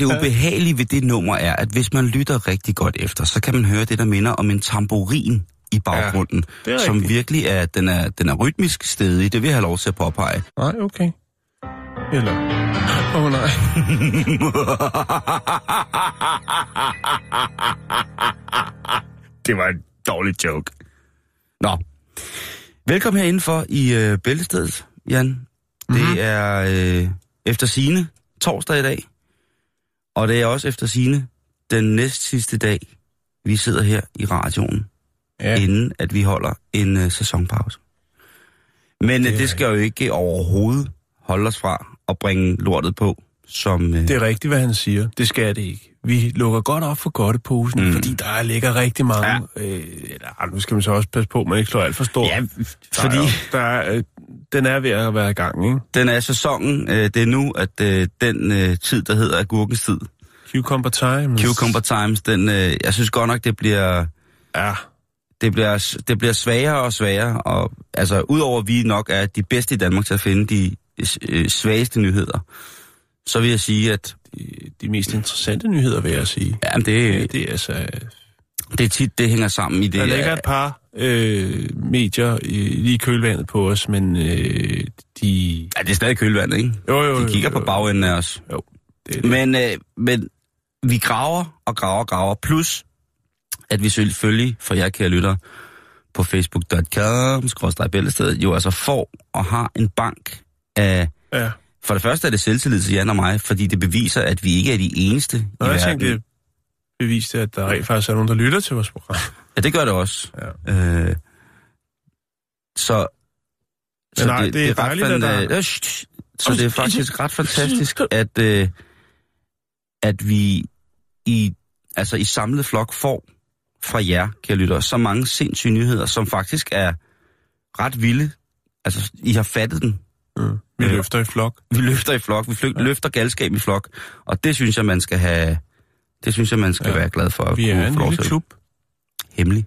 Det ubehagelige ved det nummer er, at hvis man lytter rigtig godt efter, så kan man høre det, der minder om en tamburin i baggrunden, er som rigtigt. virkelig er, den er, den er rytmisk stedig. Det vil jeg have lov til at påpege. Nej, okay. Eller... Åh oh, nej. det var en dårlig joke. Nå. Velkommen herindenfor i øh, Bæltestedet, Jan. Det Mhm. er øh, efter sine torsdag i dag. Og det er også efter sine den næst sidste dag, vi sidder her i radioen, Ja, inden at vi holder en øh, sæsonpause. Men det, er det skal jo ikke overhovedet holde os fra at bringe lortet på, som... Øh, det er rigtigt, hvad han siger. Det skal det ikke. Vi lukker godt op for godteposen, Mm. fordi der ligger rigtig mange... Ja. Øh, eller, nu skal man så også passe på, at man ikke slår alt for stort. ja, Der fordi... er, jo- der er, øh, den er ved at være i gang, ikke? Den er sæsonen, øh, det er nu, at øh, den øh, tid, der hedder agurkens tid, Cucumber time. Cucumber Times, den, øh, jeg synes godt nok, det bliver, Ja, det bliver, det bliver sværere og sværere. Og, altså, udover at vi nok er de bedste i Danmark til at finde de øh, svageste nyheder, så vil jeg sige, at de, de mest interessante nyheder, vil jeg sige. jamen, det, Ja, det er altså... det er tit, det hænger sammen i det. Der ligger et par øh, medier øh, lige i kølvandet på os, men øh, de... Ja, det er stadig kølvandet, ikke? Jo, jo, De kigger jo, på jo. bagenden af os. Jo, det er det. Men, øh, men vi graver og graver og graver. Plus, at vi selvfølgelig, for jer kære lytter, på facebook.com, bæltestedet, jo altså får og har en bank af... Ja. For det første er det selvtillid til Jan og mig, fordi det beviser, at vi ikke er de eneste Nå, i jeg verden. tænkte, det beviste, at der rent faktisk er nogen, der lytter til vores program. Ja, det gør det også. Ja. Øh, så... Men nej, det er ret dejligt, at der- øh, shh. Så det er faktisk ret fantastisk, at, øh, at vi i, altså i samlet flok får fra jer, kære lyttere, så mange sindssyge nyheder, som faktisk er ret vilde. Altså, I har fattet den. Mm. Vi Ja. løfter i flok. Vi løfter i flok, vi fly, løfter galskab i flok, og det synes jeg, man skal have... Det synes jeg, man skal Ja. ja. være glad for. at Vi er en lille klub. Hemmelig.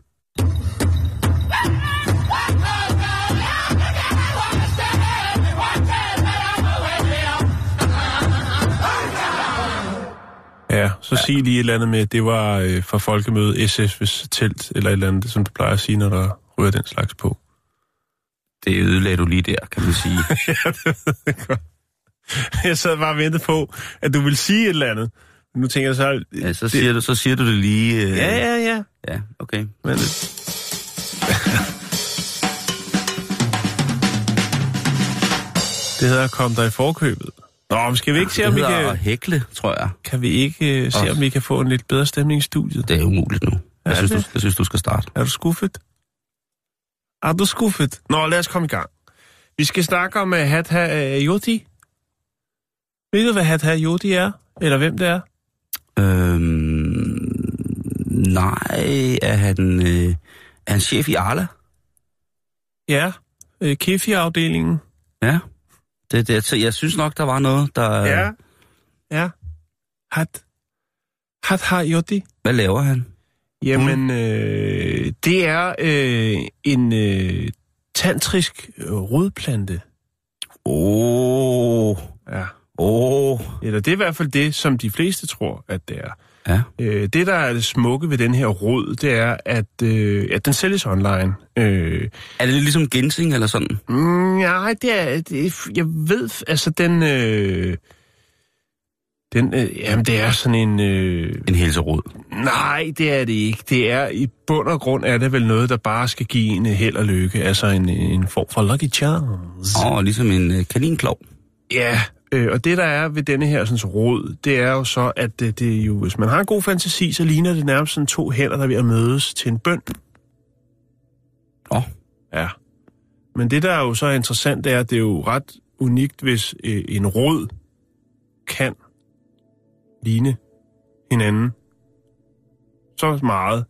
Ja, så sig lige et eller andet med, det var øh, fra folkemødet SF's telt, eller et eller andet, som du plejer at sige, når der ryger den slags på. Det ødelagde du lige der, kan man sige. Jeg sad bare og ventede på, at du ville sige et eller andet. Nu tænker jeg så... Ja, så siger, du, så siger du det lige... Øh, Ja, ja, ja. Ja, okay. Men, det hedder Kom dig i forkøbet. Nå, men skal vi ikke se, Det om vi kan, at hækle, tror jeg. kan vi ikke uh, se, om vi kan få en lidt bedre stemning i studiet? Det er umuligt nu. Jeg, Er synes, du, det? jeg synes, du skal starte. Er du skuffet? Er du skuffet? Nå, lad os komme i gang. Vi skal snakke om uh, Hatha uh, Yoti. Ved du, hvad Hatha Yoti er? Eller hvem det er? Øhm, nej, er han, øh, er han chef i Arla? Ja, uh, Kefi-afdelingen. Ja. Det, det, så jeg synes nok, der var noget, der... Ja. Ja. Hat. Hatha Yoti. Hvad laver han? Jamen, øh, det er øh, en øh, tantrisk øh, rodplante. Åh, oh, Ja. Oh. Eller det er i hvert fald det, som de fleste tror, at det er. Ja. Øh, det, der er det smukke ved den her rod, det er, at, øh, at den sælges online. Øh, Er det ligesom ginseng eller sådan? mm, nej, det er, det. Jeg ved, altså den... Øh, den øh, jamen, det er sådan en... Øh, En helserod. nej, det er det ikke. Det er i bund og grund er det vel noget, der bare skal give en held og lykke. Altså en, en form for lucky chance. Åh, oh, ligesom en øh, kaninklov. Ja, Øh, og det, der er ved denne her sådan, råd, det er jo så, at det, det er jo, hvis man har en god fantasi, så ligner det nærmest sådan to hænder, der er ved at mødes til en bøn. Åh, Ja. Men det, der er jo så interessant, det er, at det er jo ret unikt, hvis øh, en rod kan ligne hinanden så meget.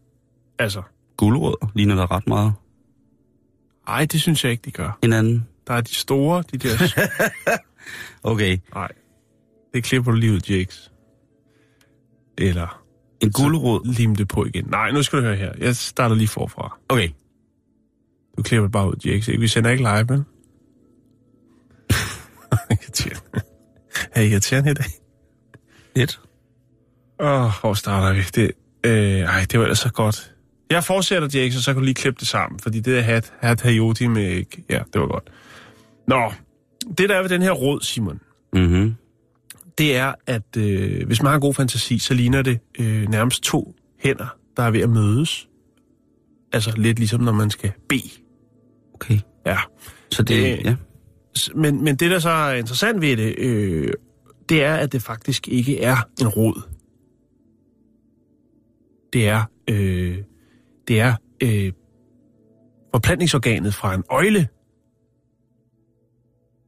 Altså, guldrødder ligner der ret meget ej, det synes jeg ikke, de gør. hinanden. Der er de store, de der... Okay, Nej, det klipper du lige ud, Jakes. Eller en guldrød. lim det på igen. Nej, nu skal du høre her. Jeg starter lige forfra. Okay, Du klipper det bare ud, Jakes. Vi sender ikke live, men... irriterende. Er I irriterende i dag? lidt. Åh, oh, hvor starter vi? Det, øh, ej, det var ellers så godt. Jeg fortsætter, Jakes, og så kan du lige klippe det sammen, fordi det der hat, hat hayoti med... Ja, det var godt. Nå, det der er ved den her råd, Simon, Mhm. det er, at øh, hvis man har en god fantasi, så ligner det øh, nærmest to hænder, der er ved at mødes. Altså lidt ligesom, når man skal bede. Okay. Ja. Så det, Øh, ja. Men, men det, der så er interessant ved det, øh, det er, at det faktisk ikke er en rod. Det er, øh, det er øh, forplantningsorganet fra en øjle.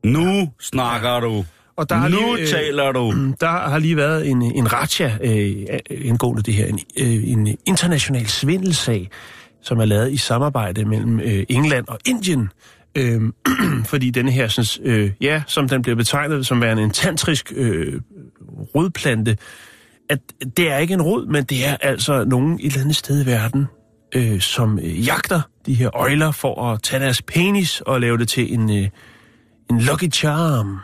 Nu snakker du. Og der nu lige, øh, taler du. Der har lige været en, en ratcha øh, indgående det her, en, øh, en international svindelsag, som er lavet i samarbejde mellem øh, England og Indien. Øh, fordi denne her, sådan, øh, ja, som den bliver betegnet som værende en tantrisk øh, rodplante, at det er ikke en rod, men det er altså nogen et eller andet sted i verden, øh, som øh, jagter de her øjler for at tage deres penis og lave det til en, øh, en lucky charm.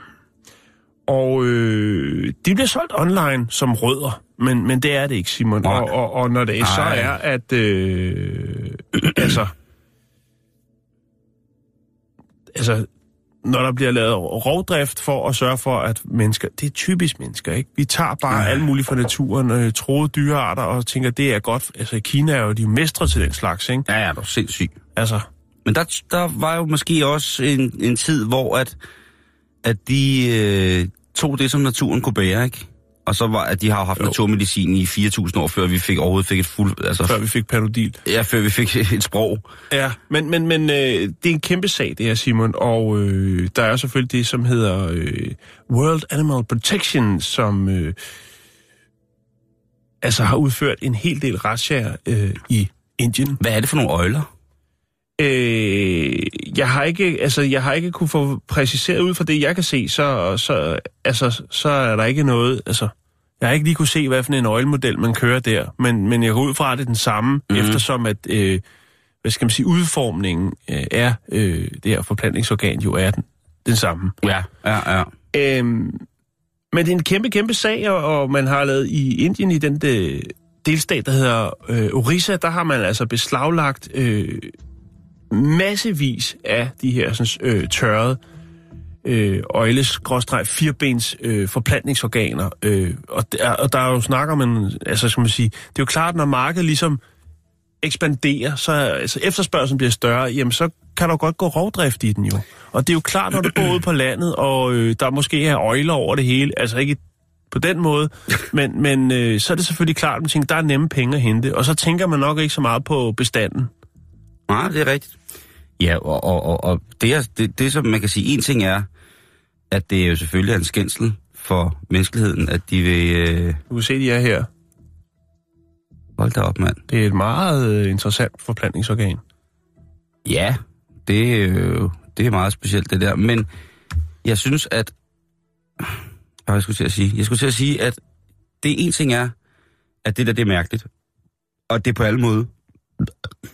Og øh, de bliver solgt online som rødder, men, men det er det ikke, Simon. Og, og, og når det Nej. så er, at... Øh, altså... Altså, når der bliver lavet rovdrift for at sørge for, at mennesker... Det er typisk mennesker, ikke? Vi tager bare alt muligt fra naturen, øh, troede dyrearter, og tænker, det er godt. Altså, i Kina er jo de mestre til den slags, ikke? Ja, ja, du er sindssyg. Altså, Men der, der var jo måske også en, en tid, hvor at, at de øh, tog det, som naturen kunne bære, ikke? Og så var, at de har haft Jo. naturmedicin i 4.000 år, før vi fik overhovedet fik et fuld... Altså, før vi fik panodil. Ja, før vi fik et sprog. Ja, men, men, men øh, det er en kæmpe sag, det her, Simon, og øh, der er selvfølgelig det, som hedder øh, World Animal Protection, som øh, altså har udført en hel del retssager øh, i Indien. Hvad er det for nogle øjler? Øh, jeg har ikke, altså, jeg har ikke kunne få præciseret ud fra det, jeg kan se, så, så, altså, så er der ikke noget, altså, jeg har ikke lige kunne se, hvad for en øjelmodel man kører der, men, men jeg går ud fra, at det er den samme, mm. eftersom at, øh, hvad skal man sige, udformningen øh, er, øh, det her forplantningsorgan jo er den, den samme. Ja, ja, ja. Øhm, men det er en kæmpe, kæmpe sag, og, og man har lavet i Indien, i den de, delstat, der hedder øh, Orissa, der har man altså beslaglagt øh, massevis af de her sådan, øh, tørrede øh, øjles firbens øh, forplantningsorganer. Øh, og, der, og der er jo snak om en, altså skal man sige, det er jo klart, når markedet ligesom ekspanderer, så altså, efterspørgselen bliver større, jamen så kan der godt gå rovdrift i den jo. Og det er jo klart, når du går ud på landet, og øh, der måske er øjler over det hele, altså ikke på den måde, men, men øh, så er det selvfølgelig klart, at man tænker, der er nemme penge at hente, og så tænker man nok ikke så meget på bestanden. Nej, det er rigtigt. Ja, og, og, og, og det, er, det, det, som man kan sige, en ting er, at det jo selvfølgelig er en skændsel for menneskeligheden, at de vil... Øh, Du kan se, de er her. hold da op, mand. Det er et meget øh, interessant forplantningsorgan. Ja, det, er jo- det er meget specielt, det der. Men jeg synes, at... Hvad jeg skulle til at sige? Jeg skulle til at sige, at det en ting er, at det der, det er mærkeligt. Og det er på alle måder...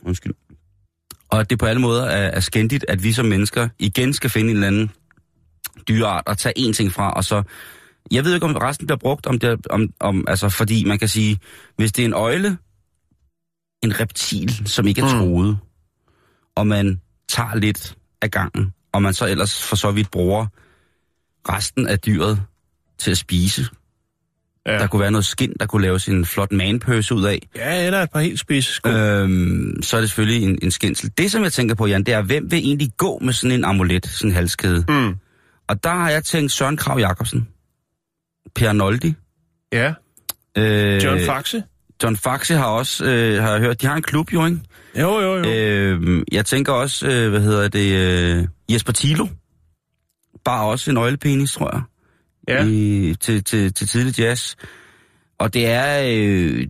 Undskyld. Og at det på alle måder er, er skændigt, at vi som mennesker igen skal finde en eller anden dyreart og tage en ting fra, og så... Jeg ved ikke, om resten bliver brugt, om det, om, om, altså, fordi man kan sige, hvis det er en øjle, en reptil, som ikke er Mm. troet, og man tager lidt af gangen, og man så ellers for så vidt bruger resten af dyret til at spise. Ja. Der kunne være noget skind, der kunne laves en flot manpøse ud af. Ja, eller et par helt spidse sko. Øhm, så er det selvfølgelig en, en skændsel. Det, som jeg tænker på, Jan, det er, hvem vil egentlig gå med sådan en amulet, sådan en halskæde? Mm. Og der har jeg tænkt Søren Krav Jacobsen, Per Noldi, Ja, øh, John Faxe. John Faxe har også, øh, har jeg hørt, de har en klub jo, ikke? Jo, jo, jo. Øh, jeg tænker også, øh, hvad hedder det, øh, Jesper Tilo. Bare også en øjlepenis, tror jeg. Ja. I, til, til, til tidlig jazz. Og det er, øh,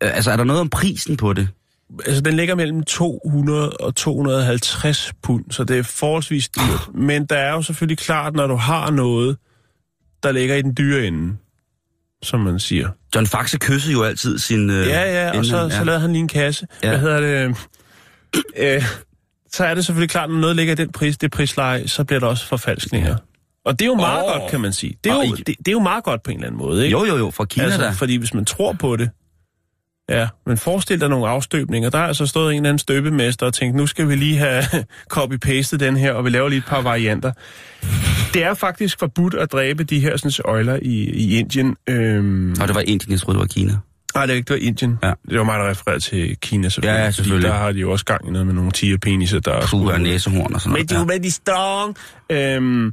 altså er der noget om prisen på det? Altså, den ligger mellem 200 og 250 pund, så det er forholdsvis dyrt. Men der er jo selvfølgelig klart, når du har noget, der ligger i den dyre ende, som man siger. John Faxe kyssede jo altid sin... Øh, Ja, ja, og så, han- så lavede han lige en kasse. Ja. Hvad hedder det? Øh, så er det selvfølgelig klart, når noget ligger i den pris, det prisleje, så bliver der også forfalskninger. Og det er jo meget oh. godt, kan man sige. Det er, jo, det, det er jo meget godt på en eller anden måde, ikke? Jo, jo, jo, fra Kina altså, der. Fordi hvis man tror på det, ja, men forestil dig nogle afstøbninger. Der er altså stået en eller anden støbemester og tænkt, nu skal vi lige have copy-pastet den her, og vi laver lige et par varianter. Det er faktisk forbudt at dræbe de her sådan, øjler i, i Indien. Øhm, Og det var Indien, jeg troede, det var Kina. Nej, det var ikke, det var Indien. Ja. Det var mig, der refererede til Kina, selvfølgelig. Ja, ja, selvfølgelig. Der har de jo også gang i noget med nogle tigerpeniser, der er... Puh, og næsehorn og sådan Men noget. de er jo rigtig strong. Øhm,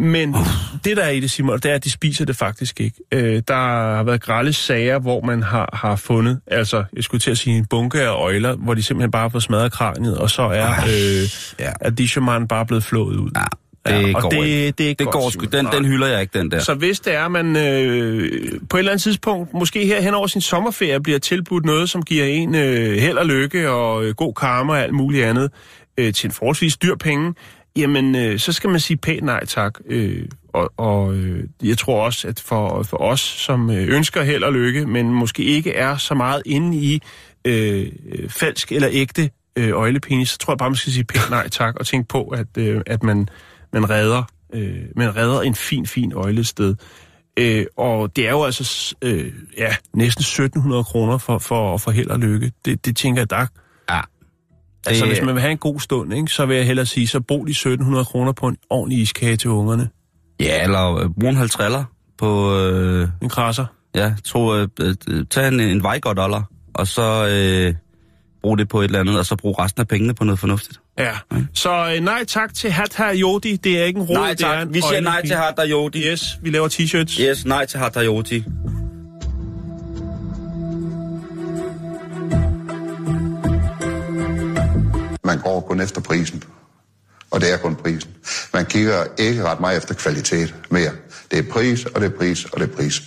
men det, der er i det, Simon, det er, at de spiser det faktisk ikke. Øh, der har været grælde sager, hvor man har, har fundet, altså, jeg skulle til at sige en bunke af øjler, hvor de simpelthen bare har fået smadret kraniet, og så er øh, ja. at Disherman bare blevet flået ud. Ja, det og går det, det, er Det godt, går sgu. Den, den hylder jeg ikke, den der. Så hvis det er, man øh, på et eller andet tidspunkt, måske her hen over sin sommerferie, bliver tilbudt noget, som giver en øh, held og lykke og øh, god karma og alt muligt andet, øh, til en forholdsvis dyr penge, jamen øh, så skal man sige pænt nej tak. Øh, og og øh, jeg tror også, at for, for os, som øh, ønsker held og lykke, men måske ikke er så meget inde i øh, falsk eller ægte øh, øjlepenis, så tror jeg bare, man skal sige pænt nej tak, og tænke på, at, øh, at man, man redder øh, man redder en fin, fin øjlested. Øh, og det er jo altså øh, ja, næsten 1700 kroner for, for, for held og lykke. Det, det tænker jeg, der Altså, Det- hvis man vil have en god stund, ikke, så vil jeg hellere sige, så brug de 1700 kroner på en ordentlig iskage til ungerne. Ja, eller øh, brug en halv triller på... Øh, En krasser. ja, tro, øh, øh, tag en, en Vejgaard-dollar, og så øh, brug det på et eller andet, og så brug resten af pengene på noget fornuftigt. Ja. Så øh, nej tak til Hatha Yodi. Det er ikke en råd, nej det er tak. en Vi siger nej til Hatta Yodi. Yes, vi laver t-shirts. Yes, nej til Hatta Yodi. Man går kun efter prisen. Og det er kun prisen. Man kigger ikke ret meget efter kvalitet mere. Det er pris, og det er pris, og det er pris.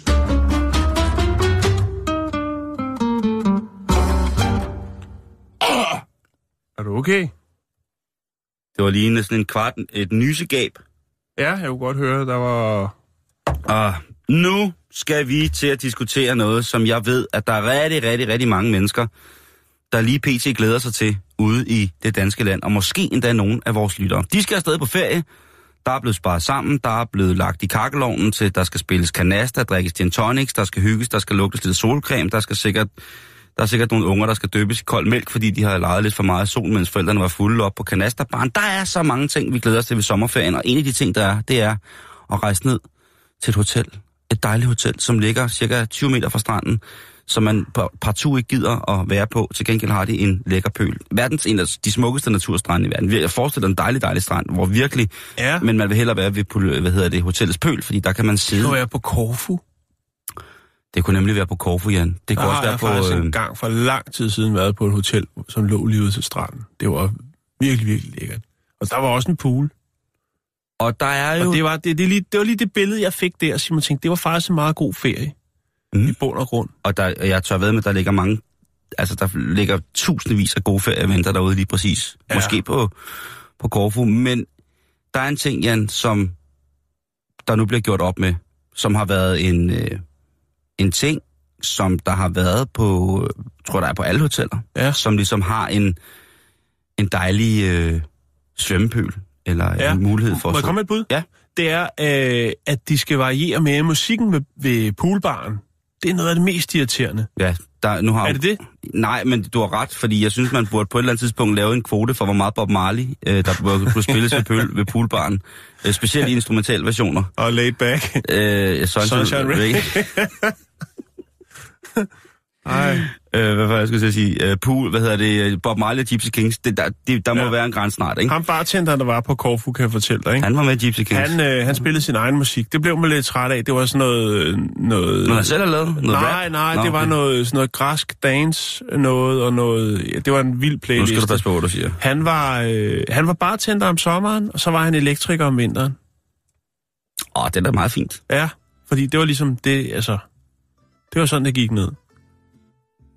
Er du okay? Det var lige sådan en kvart, et nysegab. Ja, jeg kunne godt høre, der var... Og nu skal vi til at diskutere noget, som jeg ved, at der er rigtig, rigtig, rigtig mange mennesker, der lige pt. glæder sig til ude i det danske land, og måske endda nogen af vores lyttere. De skal afsted på ferie, der er blevet sparet sammen, der er blevet lagt i kakkelovnen til, der skal spilles kanasta, drikkes gin tonics, der skal hygges, der skal lugtes lidt solcreme, der skal sikkert, der er sikkert nogle unger, der skal døbes i kold mælk, fordi de har lejet lidt for meget sol, mens forældrene var fulde op på kanasterbarn. Der er så mange ting, vi glæder os til ved sommerferien, og en af de ting, der er, det er at rejse ned til et hotel. Et dejligt hotel, som ligger cirka 20 meter fra stranden, som man par- partout ikke gider at være på. Til gengæld har de en lækker pøl. Verdens en af de smukkeste naturstrande i verden. Jeg forestiller en dejlig, dejlig strand, hvor virkelig... Ja. Men man vil hellere være ved hvad hedder det, hotellets pøl, fordi der kan man sidde. Er jeg på Korfu. Det kunne nemlig være på Korfu, Jan. Det Der kunne også har være jeg på... faktisk øh, en gang for lang tid siden været på et hotel, som lå lige ude til stranden. Det var virkelig, virkelig lækkert. Og der var også en pool. Og der er jo... Og det var, det, det, lige, det var lige det billede, jeg fik der, Simon tænkte, det var faktisk en meget god ferie. Mm. I bund og grund. Og der, jeg tør ved med, der ligger mange... Altså, der ligger tusindvis af gode ferieeventer derude lige præcis. Ja. Måske på, på Korfu. Men der er en ting, Jan, som der nu bliver gjort op med, som har været en, øh, en ting, som der har været på, tror jeg, der er på alle hoteller, Ja. som ligesom har en, en dejlig øh, svømmepøl, eller Ja. en mulighed for Må jeg at komme med et bud? Ja. Det er, øh, at de skal variere med musikken ved, ved poolbaren. Det er noget af det mest irriterende. Ja, der, nu har Er det det? Nej, men du har ret, fordi jeg synes, man burde på et eller andet tidspunkt lave en kvote for, hvor meget Bob Marley, øh, der burde kunne spilles ved, pøl, ved poolbaren. Øh, specielt i instrumental versioner. Og laid back. Øh, Sunshine, Sunshine Reggae. Ej. Øh, hvad var jeg skulle sige? Øh, Pool, hvad hedder det? Bob Marley og Gypsy Kings. Det, der, det, der må Ja. være en grænse snart, ikke? Ham bartenderen, der var på Korfu, kan jeg fortælle dig, ikke? Han var med Gypsy Kings. Han, øh, han spillede sin egen musik. Det blev man lidt træt af. Det var sådan noget... øh, noget Noget han selv har lavet? Noget nej, rap? nej, Nå, det var okay. noget, sådan noget græsk dance noget, og noget... Ja, det var en vild Nu playlist. skal du passe på, hvad du siger. Han var, øh, han var bartender om sommeren, og så var han elektriker om vinteren. Åh, det er da meget fint. Ja, fordi det var ligesom det, altså... Det var sådan, det gik ned.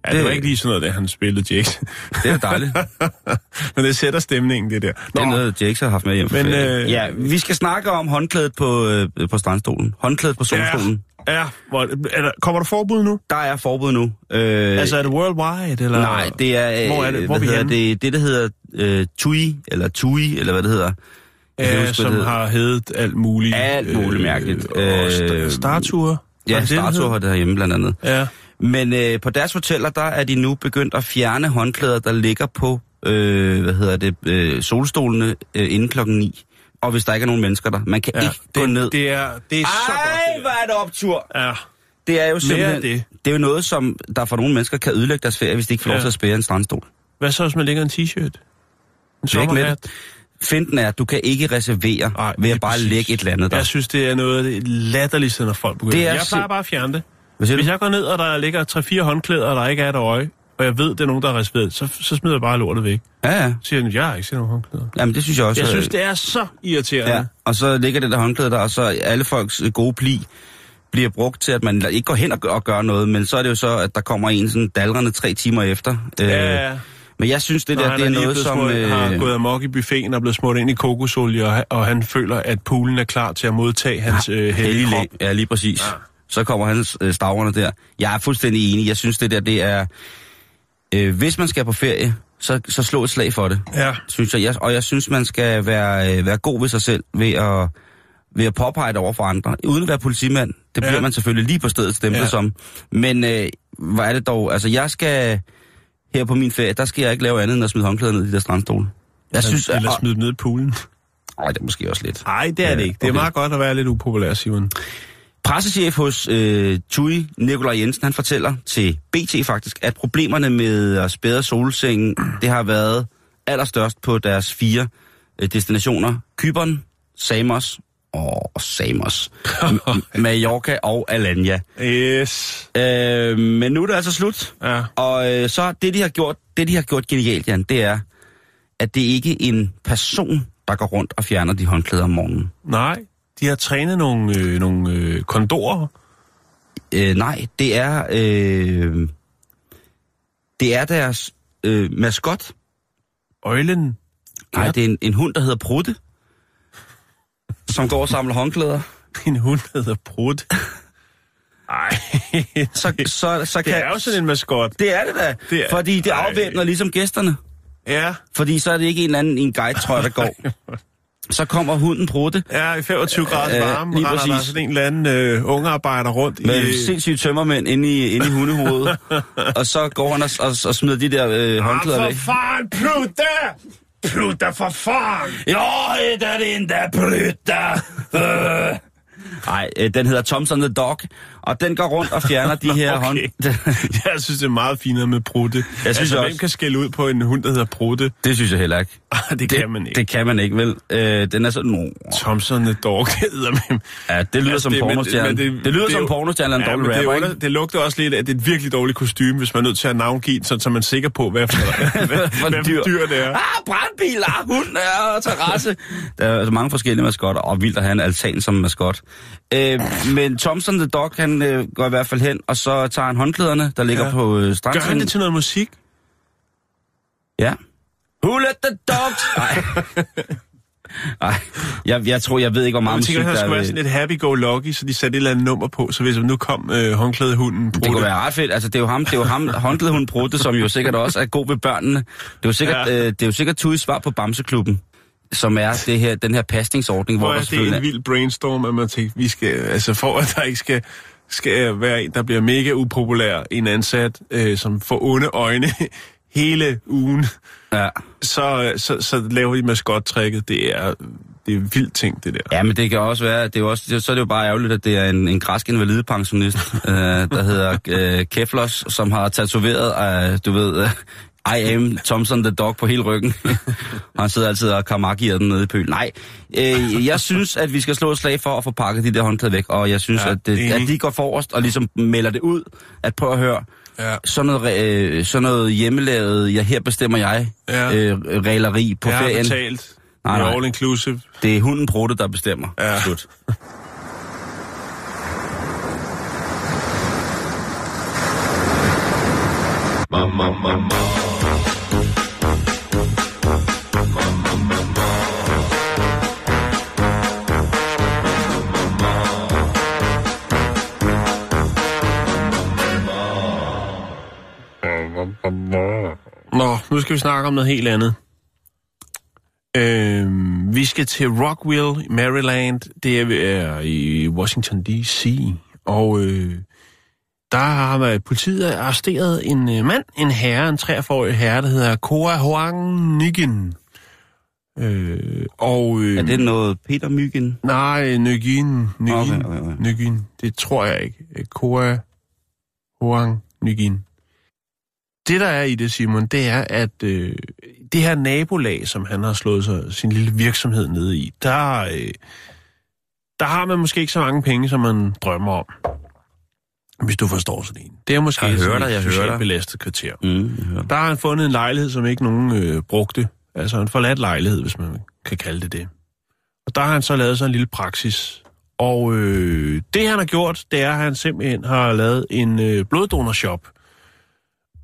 Ja, det, Det- var ikke lige sådan noget, da han spillede Jakes. Det er dejligt. Men det sætter stemningen, det der. Det er noget, Jakes har haft med hjem Men, øh, Ja, vi skal snakke om håndklædet på, øh, på strandstolen. Håndklædet på solstolen. Ja, hvor, er der, kommer der forbud nu? Der er forbud nu. Øh, Altså, er det worldwide, eller? nej, det er... øh, Hvor er det? Hvor er hvad vi hedder det? Det, der hedder øh, TUI, eller TUI, eller hvad det hedder. Ja, huske, hvad som det har heddet alt muligt. Alt muligt mærkeligt. Øh, og sta- Øh, Startur? Ja, det det, det Startur har det herhjemme blandt andet. Ja. Men øh, på deres hoteller, der er de nu begyndt at fjerne håndklæder, der ligger på, øh, hvad hedder det, øh, solstolene øh, inden klokken 9. Og hvis der ikke er nogen mennesker der. Man kan ja. ikke gå det, ned. Det er, det er så Ej, godt. hvor er det optur! det der. Ja. Det er jo simpelthen... det. det er jo noget, som der for nogle mennesker kan ødelægge deres ferie, hvis de ikke får lov Ja. til at spære en strandstol. Hvad så, hvis man lægger en t-shirt? En Det er ikke sommerhat? let. Finten er, at du kan ikke reservere Ej, ved at bare præcis. lægge et eller andet der. Jeg synes, det er noget af det latterligste, når folk begynder. Det er jeg plejer bare at fjerne det. Hvad Hvis jeg går ned, og der ligger 3-4 håndklæder, og der ikke er et øje, og jeg ved, det er nogen, der er reserveret, så, så smider jeg bare lortet væk. Ja, ja. Så siger jeg, jeg har ikke set nogen håndklæder. Jamen, det synes jeg også. Jeg er- synes, det er så irriterende. Ja, og så ligger det der håndklæde der, og så alle folks øh, gode pli bliver brugt til, at man ikke går hen og gør, og gør noget, men så er det jo så, at der kommer en sådan dalrende tre timer efter. Øh, Ja, ja. Men jeg synes, det der, det er lige noget, som... smurt, Øh, har gået amok i buffeten og blevet smurt ind i kokosolie, og, og han føler, at poolen er klar til at modtage hans øh, hellige krop. ja, lige præcis. Ja. Så kommer hans øh, staverne der. Jeg er fuldstændig enig. Jeg synes, det der, det er... Øh, hvis man skal på ferie, så, så slå et slag for det. Ja. Synes jeg. jeg. Og jeg synes, man skal være, øh, være god ved sig selv ved at, ved at påpege det over for andre. Uden at være politimand. Det bliver Ja. man selvfølgelig lige på stedet stemplet Ja. som. Men øh, hvor er det dog... Altså, jeg skal... Her på min ferie, der skal jeg ikke lave andet end at smide håndklæder ned i de der strandstole. Jeg synes... Eller og- smide dem ned i poolen. Ej, det er måske også lidt. Nej, det er det ikke. Det er okay. meget godt at være lidt upopulær, Simon. Pressechef hos øh, TUI, Nikolaj Jensen, han fortæller til BT faktisk, at problemerne med at spære solsengen, det har været allerstørst på deres fire øh, destinationer. Kyberen, Samos og Samos, Mallorca og Alanya. Yes. Øh, men nu er det altså slut. Ja. Og øh, så det, de har gjort, det, de har gjort genialt, Jan, det er, at det ikke er en person, der går rundt og fjerner de håndklæder om morgenen. Nej, de har trænet nogle, øh, nogle øh, kondorer. Øh, nej, det er... Øh, det er deres øh, maskot. Øjlen. Nej, det er en, en hund, der hedder Prutte. Som går og samler håndklæder. En hund der hedder Brud. Ej, Så, så, så det kan, er jo sådan en maskot. det er det da. Det er- fordi det Ej. afvæbner ligesom gæsterne. Ja, Fordi så er det ikke en eller anden en guide, tror jeg, der går. Så kommer hunden Prutte ja i 25 grader Øh, varme, lige render der præcis. sådan en eller anden øh, ungearbejder rundt med i... sindssyge tømmermænd inde i, inde i hundehovedet. og så går han og, og, og smider de der øh, håndklæder ah, væk. for fanden, Plutte! Plutte, for fanden! Ja, det er den der Prutte. Øh. Nej, øh, den hedder Thompson the Dog, og den går rundt og fjerner de her Okay. hånd... Jeg synes, det er meget finere med Prutte. Jeg synes altså, også- hvem kan skælde ud på en hund, der hedder Prutte? det synes jeg heller ikke. Ah, det kan man ikke. Det kan man ikke, vel? Øh, den er sådan... Nå. Thompson the Dog, det hedder man. Ja, det lyder Altså, som det- pornostjerne. Det, det lyder det som pornostjerne en Ja, dårlig men det, er rapper, under, det lugter også lidt af, at det er et virkelig dårligt kostume, hvis man er nødt til at navngive den, så, man er sikker på, hvad for, hvad, hvad for dyr. dyr det er. Ah, brandbil, ah, hund, ja, terrasse. Der er altså mange forskellige maskotter, og vildt at have en altan som maskot. Øh, men Thompson the Dog, han øh, går i hvert fald hen, og så tager han håndklæderne, der ligger Ja. på øh, Gør han det til noget musik? Ja. Who let the dogs... Ej. Ej, jeg, jeg tror, jeg ved ikke, hvor meget Jeg musik tænker, der er skulle være ved- sådan lidt happy-go-lucky, så de satte et eller andet nummer på, så hvis nu kom øh, håndklædehunden Det kunne være ret fedt. Altså, det er jo ham, det er jo ham håndklædehund Brutte, som jo sikkert også er god ved børnene. Det er jo sikkert, ja. øh, det er jo sikkert Tuis svar på Bamseklubben, som er det her, den her pasningsordning, hvor Hvor er det selvfølgelig en vild brainstorm, at man tænker, vi skal, altså for at der ikke skal, skal være en, der bliver mega upopulær, en ansat, øh, som får onde øjne hele ugen, Ja. så, så, så laver de maskottrækket. Det er det er vildt ting, det der. Ja, men det kan også være, det er også, så er det jo bare ærgerligt, at det er en, en græsk invalidepensionist, øh, der hedder øh, Keflos, som har tatoveret, øh, du ved, øh, I am Thompson the Dog på hele ryggen. og han sidder altid og kamakier den nede i pøl. Nej, øh, jeg synes, at vi skal slå et slag for at få pakket de der håndklæder væk, og jeg synes, Ja, at, det, at de går forrest og ligesom melder det ud, at prøv at høre, Ja. sådan noget, øh, sådan noget hjemmelavet, ja, her bestemmer jeg, Ja. øh, regleri på jeg har ferien. betalt. Nej, Nej. All inclusive. Det er hunden Prutte, der bestemmer. Ja. Slut. Nå, nu skal vi snakke om noget helt andet. Øh, vi skal til Rockville, Maryland. Det er, i Washington D.C. Og øh, der har været- politiet arresteret en øh, mand, en herre, en 43-årig herre, der hedder Koa Hoang Nygin. Øh, og, øh, Er det noget Peter Myggen? Nej, Nygin. Nygin. Okay, okay, okay. Nygin. Det tror jeg ikke. Koa Hoang Nygin. Det, der er i det, Simon, det er, at øh, det her nabolag, som han har slået sig, sin lille virksomhed ned i, der, øh, der har man måske ikke så mange penge, som man drømmer om. Hvis du forstår sådan en. Det er måske Jeg hører sådan dig, jeg hører dig. belastet kvarter. Mm, hører. Der har han fundet en lejlighed, som ikke nogen øh, brugte. Altså en forladt lejlighed, hvis man kan kalde det det. Og der har han så lavet sig en lille praksis. Og øh, det han har gjort, det er, at han simpelthen har lavet en øh, bloddonorshop.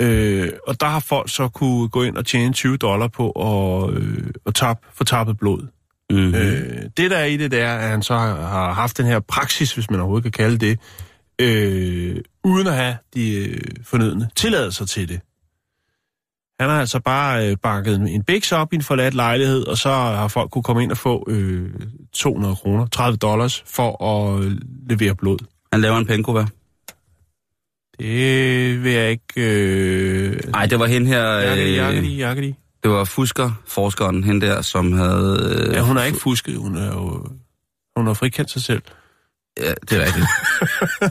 Øh, og der har folk så kunne gå ind og tjene 20 dollar på at, øh, at tab, få tappet blod. Mm-hmm. Mm. Øh, det der er i det, det er, at han så har, haft den her praksis, hvis man overhovedet kan kalde det, øh, uden at have de øh, fornødne tilladelser til det. Han har altså bare øh, banket en- biks op i en forladt lejlighed, og så har folk kunne komme ind og få øh, 200 kroner, 30 dollars, for at øh, levere blod. Han laver en penko, hvad? Det vil jeg ikke... Øh... Nej, det var hende her... Øh, jakkedi, jakkedi. det var Fusker, forskeren, hende der, som havde... Øh, Ja, hun har ikke fusket, hun er jo... Hun har frikendt sig selv. Ja, det er rigtigt.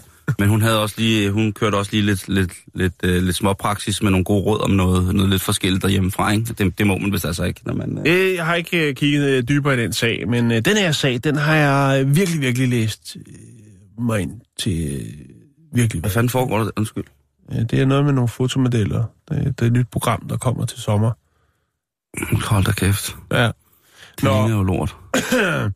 Men hun havde også lige, hun kørte også lige lidt, lidt, lidt, øh, lidt småpraksis med nogle gode råd om noget, noget lidt forskelligt derhjemmefra, ikke? Det, det må man vist altså ikke, når man... Øh... Øh, Jeg har ikke øh, kigget øh, dybere i den sag, men øh, den her sag, den har jeg øh, virkelig, virkelig læst øh, mig ind til øh, virkelig. Hvad fanden foregår der? Undskyld. Det er noget med nogle fotomodeller. Det, det er et nyt program, der kommer til sommer. Hold da kæft. Ja. Det Nå. ligner jo lort.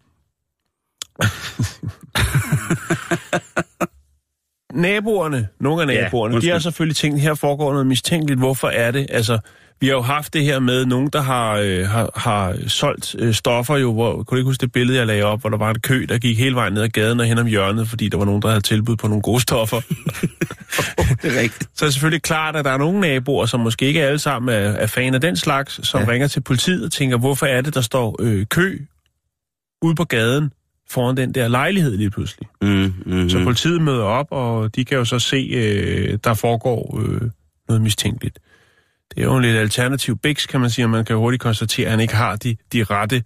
Naboerne, nogle af naboerne, ja, de har selvfølgelig tænkt, her foregår noget mistænkeligt. Hvorfor er det? Altså, vi har jo haft det her med nogen, der har, øh, har, har solgt øh, stoffer jo, hvor, kunne du ikke huske det billede, jeg lagde op, hvor der var en kø, der gik hele vejen ned ad gaden og hen om hjørnet, fordi der var nogen, der havde tilbud på nogle gode stoffer. Det er rigtigt. Så er det selvfølgelig klart, at der er nogle naboer, som måske ikke alle sammen er, er fan af den slags, som ja. Ringer til politiet og tænker, hvorfor er det, der står øh, kø ude på gaden foran den der lejlighed lige pludselig. Mm, mm, Så politiet møder op, og de kan jo så se, øh, der foregår øh, noget mistænkeligt. Det er jo en lidt alternativ biks, kan man sige, og man kan hurtigt konstatere, at han ikke har de, de rette,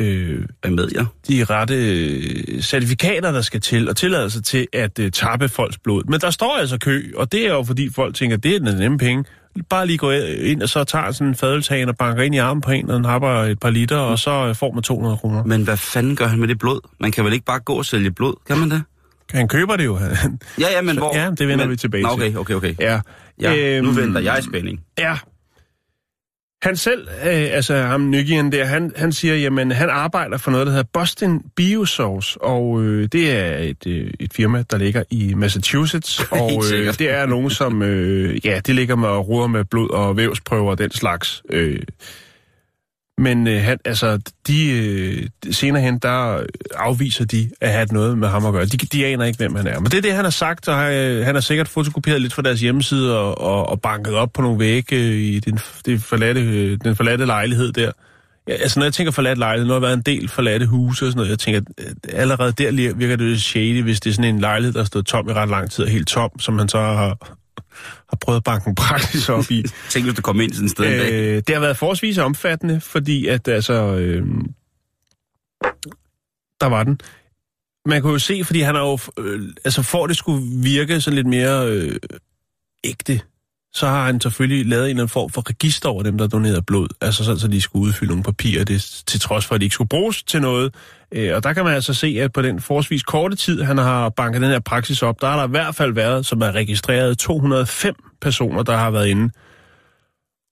øh, med jer? de rette øh, certifikater, der skal til, og tilladelse til at øh, tappe folks blod. Men der står altså kø, og det er jo fordi folk tænker, det er den nemme penge. Bare lige gå ind, og så tager sådan en fadeltagen og banker ind i armen på en, og den happer et par liter, og så øh, får man 200 kroner. Men hvad fanden gør han med det blod? Man kan vel ikke bare gå og sælge blod? Kan man det? Han køber det jo. Ja, ja, men Så- hvor? ja, det vender men, vi tilbage Nå, til. okay, okay, okay. ja. Ja, nu Øhm, venter jeg i spænding. Ja. Han selv, øh, altså ham Nygien der, han, han siger, jamen han arbejder for noget, der hedder Boston Biosource, og øh, det er et, øh, et firma, der ligger i Massachusetts, og øh, det er nogen, som, øh, ja, det ligger med og ruder med blod og vævsprøver og den slags. Øh. Men øh, han, altså, de, øh, senere hen, der afviser de at have noget med ham at gøre. De, de aner ikke, hvem han er. Men det er det, han har sagt, og øh, han har sikkert fotokopieret lidt fra deres hjemmeside og, og, og banket op på nogle vægge øh, i den, det forladte, øh, den forladte lejlighed der. Ja, altså, når jeg tænker forladt lejlighed, nu har der været en del forladte huse og sådan noget, jeg tænker, at allerede der virker det lidt shady, hvis det er sådan en lejlighed, der har stået tom i ret lang tid og helt tom, som man så har, har prøvet at banke en praksis op i. Tænk, hvis du kommer ind sådan et sted en dag. Øh, det har været forholdsvis omfattende, fordi at altså... Øh, Der var den. Man kunne jo se, fordi han er jo, øh, altså for det skulle virke sådan lidt mere øh, ægte, så har han selvfølgelig lavet en eller anden form for register over dem, der donerede blod. Altså sådan, så de skulle udfylde nogle papirer, det, til trods for, at de ikke skulle bruges til noget. Øh, og der kan man altså se, at på den forholdsvis korte tid, han har banket den her praksis op, der har der i hvert fald været, som er registreret, 205 personer, der har været inde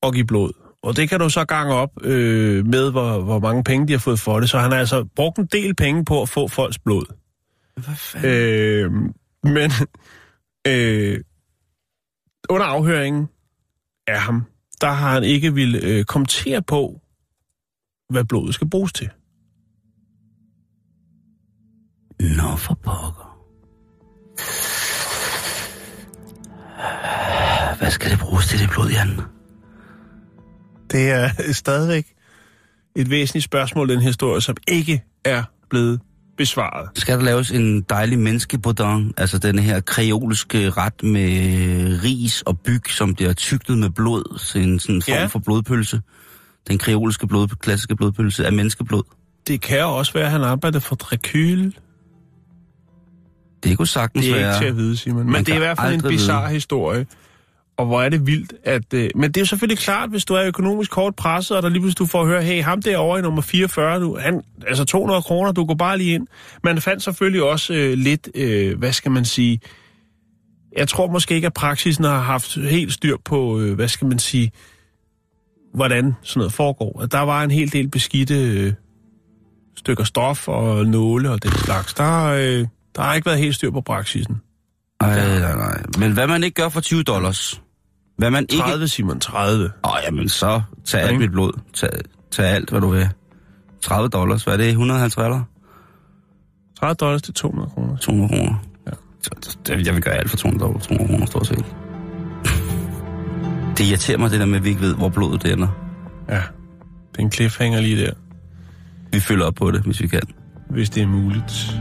og give blod. Og det kan du så gange op øh, med, hvor, hvor mange penge de har fået for det. Så han har altså brugt en del penge på at få folks blod. Hvad fanden? Øh, men øh, under afhøringen af ham, der har han ikke ville øh, kommentere på, hvad blodet skal bruges til. Nå for pokker. Hvad skal det bruges til, det blod, Jan? Det er stadigvæk et væsentligt spørgsmål, den historie, som ikke er blevet besvaret. Skal der laves en dejlig menneskebodon, altså den her kreolske ret med ris og byg, som bliver tygtet med blod, så en sådan form Ja. for blodpølse. Den kreolske blod, klassiske blodpølse af menneskeblod. Det kan også være, at han arbejder for Dracul. Det kunne sagtens Det er være... ikke til at vide, Simon. Men Man det er i hvert fald en bizarre historie. Og hvor er det vildt, at... Øh, men det er jo selvfølgelig klart, hvis du er økonomisk hårdt presset, og der lige pludselig du får at høre, hey, ham derovre i nummer 44, du, han, altså 200 kroner, du går bare lige ind. Man fandt selvfølgelig også øh, lidt, øh, hvad skal man sige... Jeg tror måske ikke, at praksisen har haft helt styr på, øh, hvad skal man sige, hvordan sådan noget foregår. At der var en hel del beskidte øh, stykker stof og nåle og den slags. Der, øh, der har ikke været helt styr på praksisen. Nej, nej, nej. Men hvad man ikke gør for 20 dollars, hvad man ikke... 30, Simon, 30. Åh, jamen så tag alt Ikke? mit blod. Tag, tag alt, hvad du vil. 30 dollars, hvad er det? 150 dollar? 30 dollars til 200 kroner. 200 kroner. Ja. Det, jeg vil gøre alt for 200 dollar, 200 kroner, stort set. Det irriterer mig, det der med, at vi ikke ved, hvor blodet det ender. Ja, det er en cliffhanger lige der, Vi følger op på det, hvis vi kan. hvis det er muligt.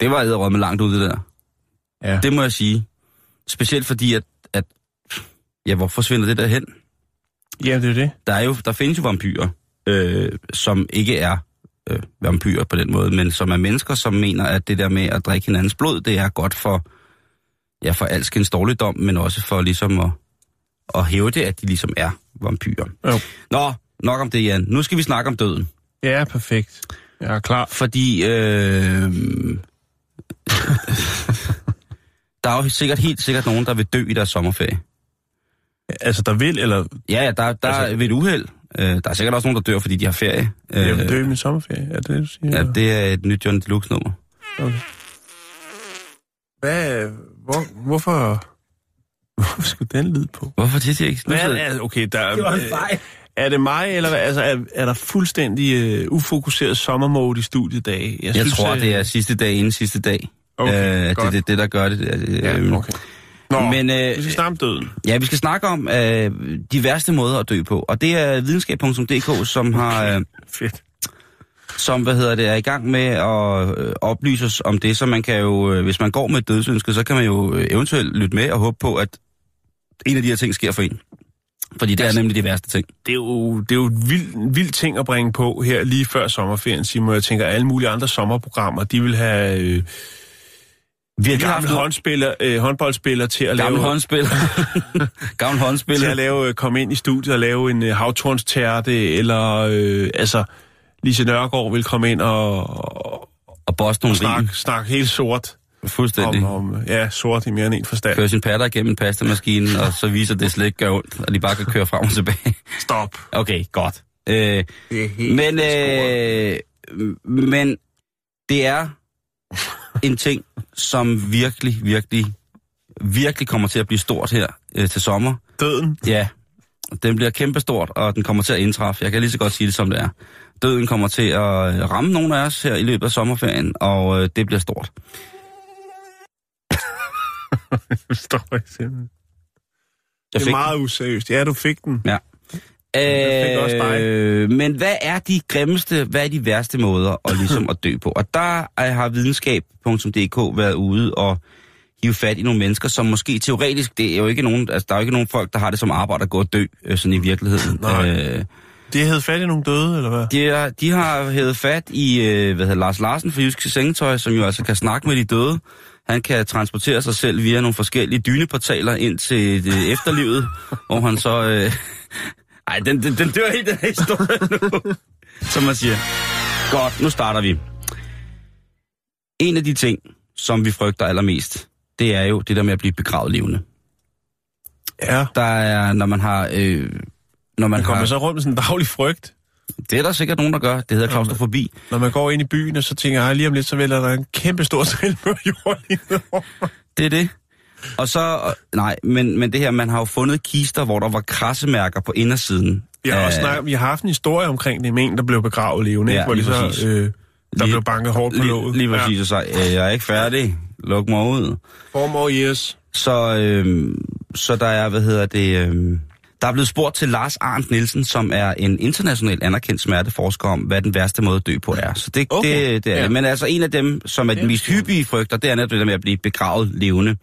Det var æderrød med langt ude, det der. Ja. Det må jeg sige. Specielt fordi, at, at ja, hvor forsvinder det der hen? ja, det er det. Der, er jo, der findes jo vampyrer, øh, som ikke er øh, vampyrer på den måde, men som er mennesker, som mener, at det der med at drikke hinandens blod, det er godt for, ja, for alskens dårligdom, men også for ligesom at, at hæve det, at de ligesom er vampyrer. Jo. Nå, nok om det, Jan. Nu skal vi snakke om døden. Ja, perfekt. Jeg er klar. Fordi øh, der er jo sikkert helt sikkert nogen, der vil dø i deres sommerferie. Altså, der vil, eller Ja, ja, der, der Altså- er ved et uheld. Øh, der er sikkert også nogen, der dør, fordi de har ferie. jeg vil dø i min sommerferie. Er det det, du siger? Ja, det er et nyt John Deluxe-nummer. Hvad, hvor, hvorfor, hvorfor skulle den lyd på? Hvorfor det, ikke? Nu Hvad er, okay, der, Det var en øh, fejl. Er det mig, eller hvad? Altså, er, er der fuldstændig uh, ufokuseret sommermode i studiet i dag? Jeg synes, tror, øh, det er sidste dag inden sidste dag. Okay, øh, det er godt. det, det, der gør det. Øh, Ja, okay. Nå, Men, øh, vi skal snakke om døden. Ja, vi skal snakke om øh, de værste måder at dø på. Og det er videnskab.dk, som har... Øh, Fedt. som, hvad hedder det, er i gang med at øh, oplyse os om det, så man kan jo, øh, hvis man går med et dødsønske, så kan man jo eventuelt lytte med og håbe på, at en af de her ting sker for en. Fordi det er nemlig de værste ting. Det er jo, det er jo en vild, vild ting at bringe på her lige før sommerferien, Simon. Jeg tænker, alle mulige andre sommerprogrammer, de vil have øh, Vi har gamle håndspiller, øh, håndboldspillere til at gamle lave... håndspil. gamle til håndspil. at lave, øh, komme ind i studiet og lave en øh, havtornstærte, eller øh, altså, Lise Nørgaard vil komme ind og, og, Og Boston og Rim. snakke, snakke helt sort Fuldstændig. om, om, ja, sort i mere end en forstand. Køre sin patter igennem pastamaskinen, og så viser det slet ikke gør ondt, og de bare kan køre frem og tilbage. Stop. Okay, godt. Øh, Det er helt men, øh, men det er en ting, som virkelig, virkelig, virkelig kommer til at blive stort her øh, til sommer. Døden. Ja, den bliver kæmpestort, og den kommer til at indtræffe. Jeg kan lige så godt sige det, som det er. Døden kommer til at ramme nogle af os her i løbet af sommerferien, og øh, det bliver stort. Forstår jeg simpelthen. Jeg Det er meget useriøst. Ja, du fik den. Ja. Øh, men hvad er de grimmeste, hvad er de værste måder at, ligesom at dø på? Og der er- har videnskab.dk været ude og hive fat i nogle mennesker, som måske teoretisk, det er jo ikke nogen, altså der er jo ikke nogen folk, der har det som arbejde at gå og dø, øh, sådan i virkeligheden. Nej. Øh, De havde fat i nogle døde, eller hvad? de, er, de har hævet fat i, øh, hvad hedder Lars Larsen fra Jysk Sengetøj, som jo altså kan snakke med de døde. Han kan transportere sig selv via nogle forskellige dyneportaler ind til det efterlivet, hvor han så... Øh, ej, den, den, den dør helt den her historie nu, som man siger. Godt, nu starter vi. En af de ting, som vi frygter allermest, det er jo det der med at blive begravet levende. Ja. Der er, når man har... Øh, når man Man kommer har, så rundt med sådan en daglig frygt, det er der sikkert nogen, der gør. Det hedder klaustrofobi. når man går ind i byen, og så tænker jeg, lige om lidt, så vælger der en kæmpe stor selvmord jord lige ned over mig." Det er det. Og så, nej, men, men det her, man har jo fundet kister, hvor der var krassemærker på indersiden. Af- også snakket, vi har haft en historie omkring det med en, der blev begravet levende, Ja, hvor de så, præcis. øh, der Lige- blev banket hårdt på låget. Lige, lige præcis, og så, øh, jeg er ikke færdig. Luk mig ud. Four more years. Så, øh, så der er, hvad hedder det, øh, der er blevet spurgt til Lars Arndt Nielsen, som er en internationalt anerkendt smerteforsker om, hvad den værste måde at dø på er. Så det, Okay, det, det er ja. Men altså en af dem, som er den mest hyppige frygter, det er netop det der med at blive begravet levende.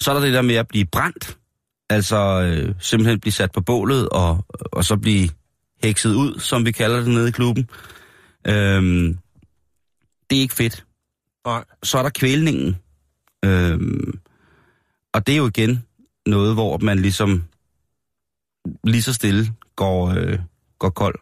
Så er der det der med at blive brændt. Altså øh, simpelthen blive sat på bålet og, og så blive hekset ud, som vi kalder det nede i klubben. Øhm, det er ikke fedt. Nej. Så er der kvælningen. Øhm, og det er jo igen noget, hvor man ligesom lige så stille går, øh, går kold.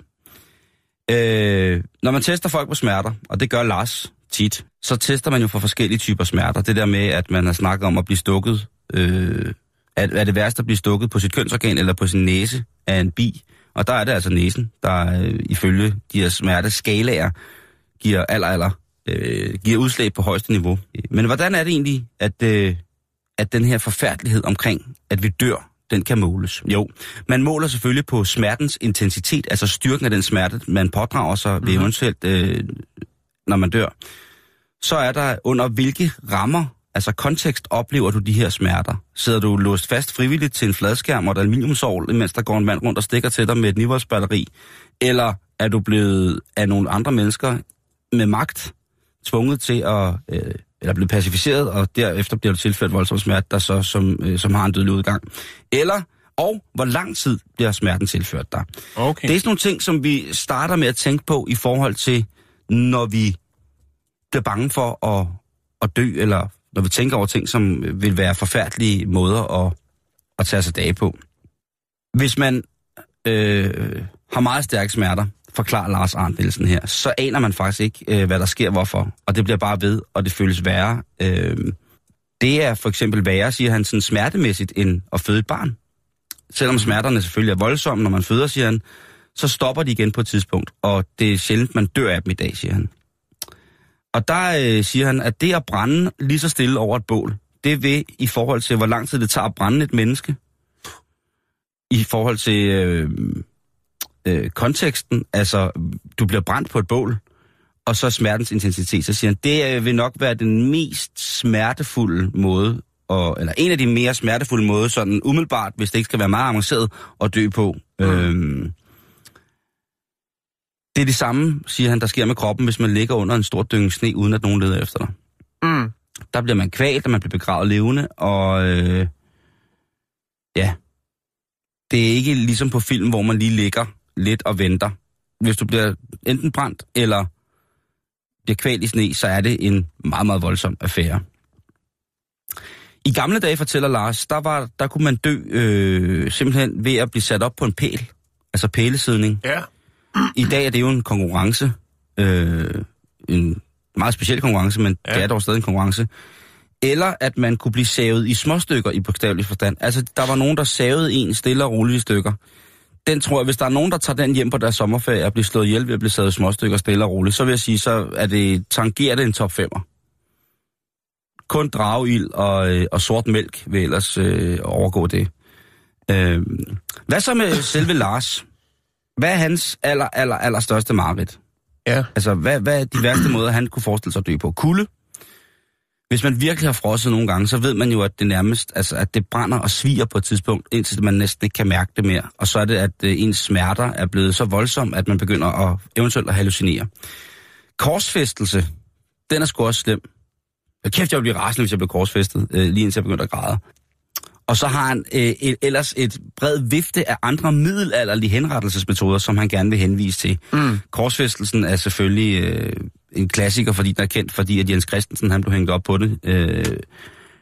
Øh, når man tester folk på smerter, og det gør Lars tit, så tester man jo for forskellige typer smerter. Det der med, at man har snakket om at blive stukket, øh, er, er det værst at blive stukket på sit kønsorgan eller på sin næse af en bi. Og der er det altså næsen, der øh, ifølge de her smerteskalaer giver aller, aller, øh, giver udslag på højeste niveau. Men hvordan er det egentlig, at, øh, at den her forfærdelighed omkring, at vi dør, den kan måles? Jo, man måler selvfølgelig på smertens intensitet, altså styrken af den smerte, man pådrager sig ved Mhm. eventuelt, øh, når man dør. Så er der under hvilke rammer, altså kontekst, oplever du de her smerter? Sidder du låst fast frivilligt til en fladskærm og et aluminiumsovl, mens der går en mand rundt og stikker til dig med et nivoldsbatteri? Eller er du blevet af nogle andre mennesker med magt tvunget til at, øh, eller blevet pacificeret, og derefter bliver du tilført voldsom smerte, der så, som, øh, som har en dødelig udgang? Eller, og hvor lang tid bliver smerten tilført dig? Okay. Det er sådan nogle ting, som vi starter med at tænke på i forhold til, når vi bliver bange for at, at dø, eller når vi tænker over ting, som vil være forfærdelige måder at, at tage sig dage på. Hvis man øh, har meget stærke smerter, forklarer Lars Arndt Nielsen her, så aner man faktisk ikke, øh, hvad der sker, hvorfor. Og det bliver bare ved, og det føles værre. Øh, det er for eksempel værre, siger han, sådan smertemæssigt, end at føde et barn. Selvom smerterne selvfølgelig er voldsomme, når man føder, siger han, så stopper de igen på et tidspunkt, og det er sjældent, man dør af dem i dag, siger han. Og der øh, siger han, at det at brænde lige så stille over et bål, det vil i forhold til, hvor lang tid det tager at brænde et menneske, i forhold til øh, øh, konteksten, altså du bliver brændt på et bål, og så smertens intensitet, så siger han, det øh, vil nok være den mest smertefulde måde, og, eller en af de mere smertefulde måder, sådan umiddelbart, hvis det ikke skal være meget avanceret, at dø på. Mm. Øhm, det er det samme, siger han, der sker med kroppen, hvis man ligger under en stor dynge sne, uden at nogen leder efter dig. Mm. Der bliver man kvalt, og man bliver begravet levende, og øh, ja, det er ikke ligesom på film, hvor man lige ligger lidt og venter. Hvis du bliver enten brændt, eller bliver kvalt i sne, så er det en meget, meget voldsom affære. I gamle dage, fortæller Lars, der, var, der kunne man dø øh, simpelthen ved at blive sat op på en pæl, altså pælesidning. Ja. I dag er det jo en konkurrence, øh, en meget speciel konkurrence, men ja. Det er dog stadig en konkurrence. Eller at man kunne blive savet i små stykker i bogstavelig forstand. Altså, der var nogen, der savede en stille og roligt i stykker. Den tror jeg, hvis der er nogen, der tager den hjem på deres sommerferie og bliver slået ihjel ved at blive savet i små stykker stille og roligt, så vil jeg sige, så er det, tangerer det en top 5'er. Kun dragild og, øh, og sort mælk vil ellers øh, overgå det. Øh, hvad så med selve Lars? Hvad er hans aller, aller, aller største mareridt? Ja. Altså, hvad, hvad er de værste måder, han kunne forestille sig at dø på? Kulde? Hvis man virkelig har frosset nogle gange, så ved man jo, at det nærmest, altså, at det brænder og sviger på et tidspunkt, indtil man næsten ikke kan mærke det mere. Og så er det, at øh, ens smerter er blevet så voldsom, at man begynder at eventuelt at hallucinere. Korsfæstelse, den er sgu også slem. Kæft, jeg ville blive rasende, hvis jeg blev korsfæstet, øh, lige indtil jeg begyndte at græde. Og så har han øh, et, ellers et bred vifte af andre middelalderlige henrettelsesmetoder, som han gerne vil henvise til. Mm. Korsfæstelsen er selvfølgelig øh, en klassiker, fordi den er kendt, fordi at Jens Christensen han blev hængt op på det. Øh,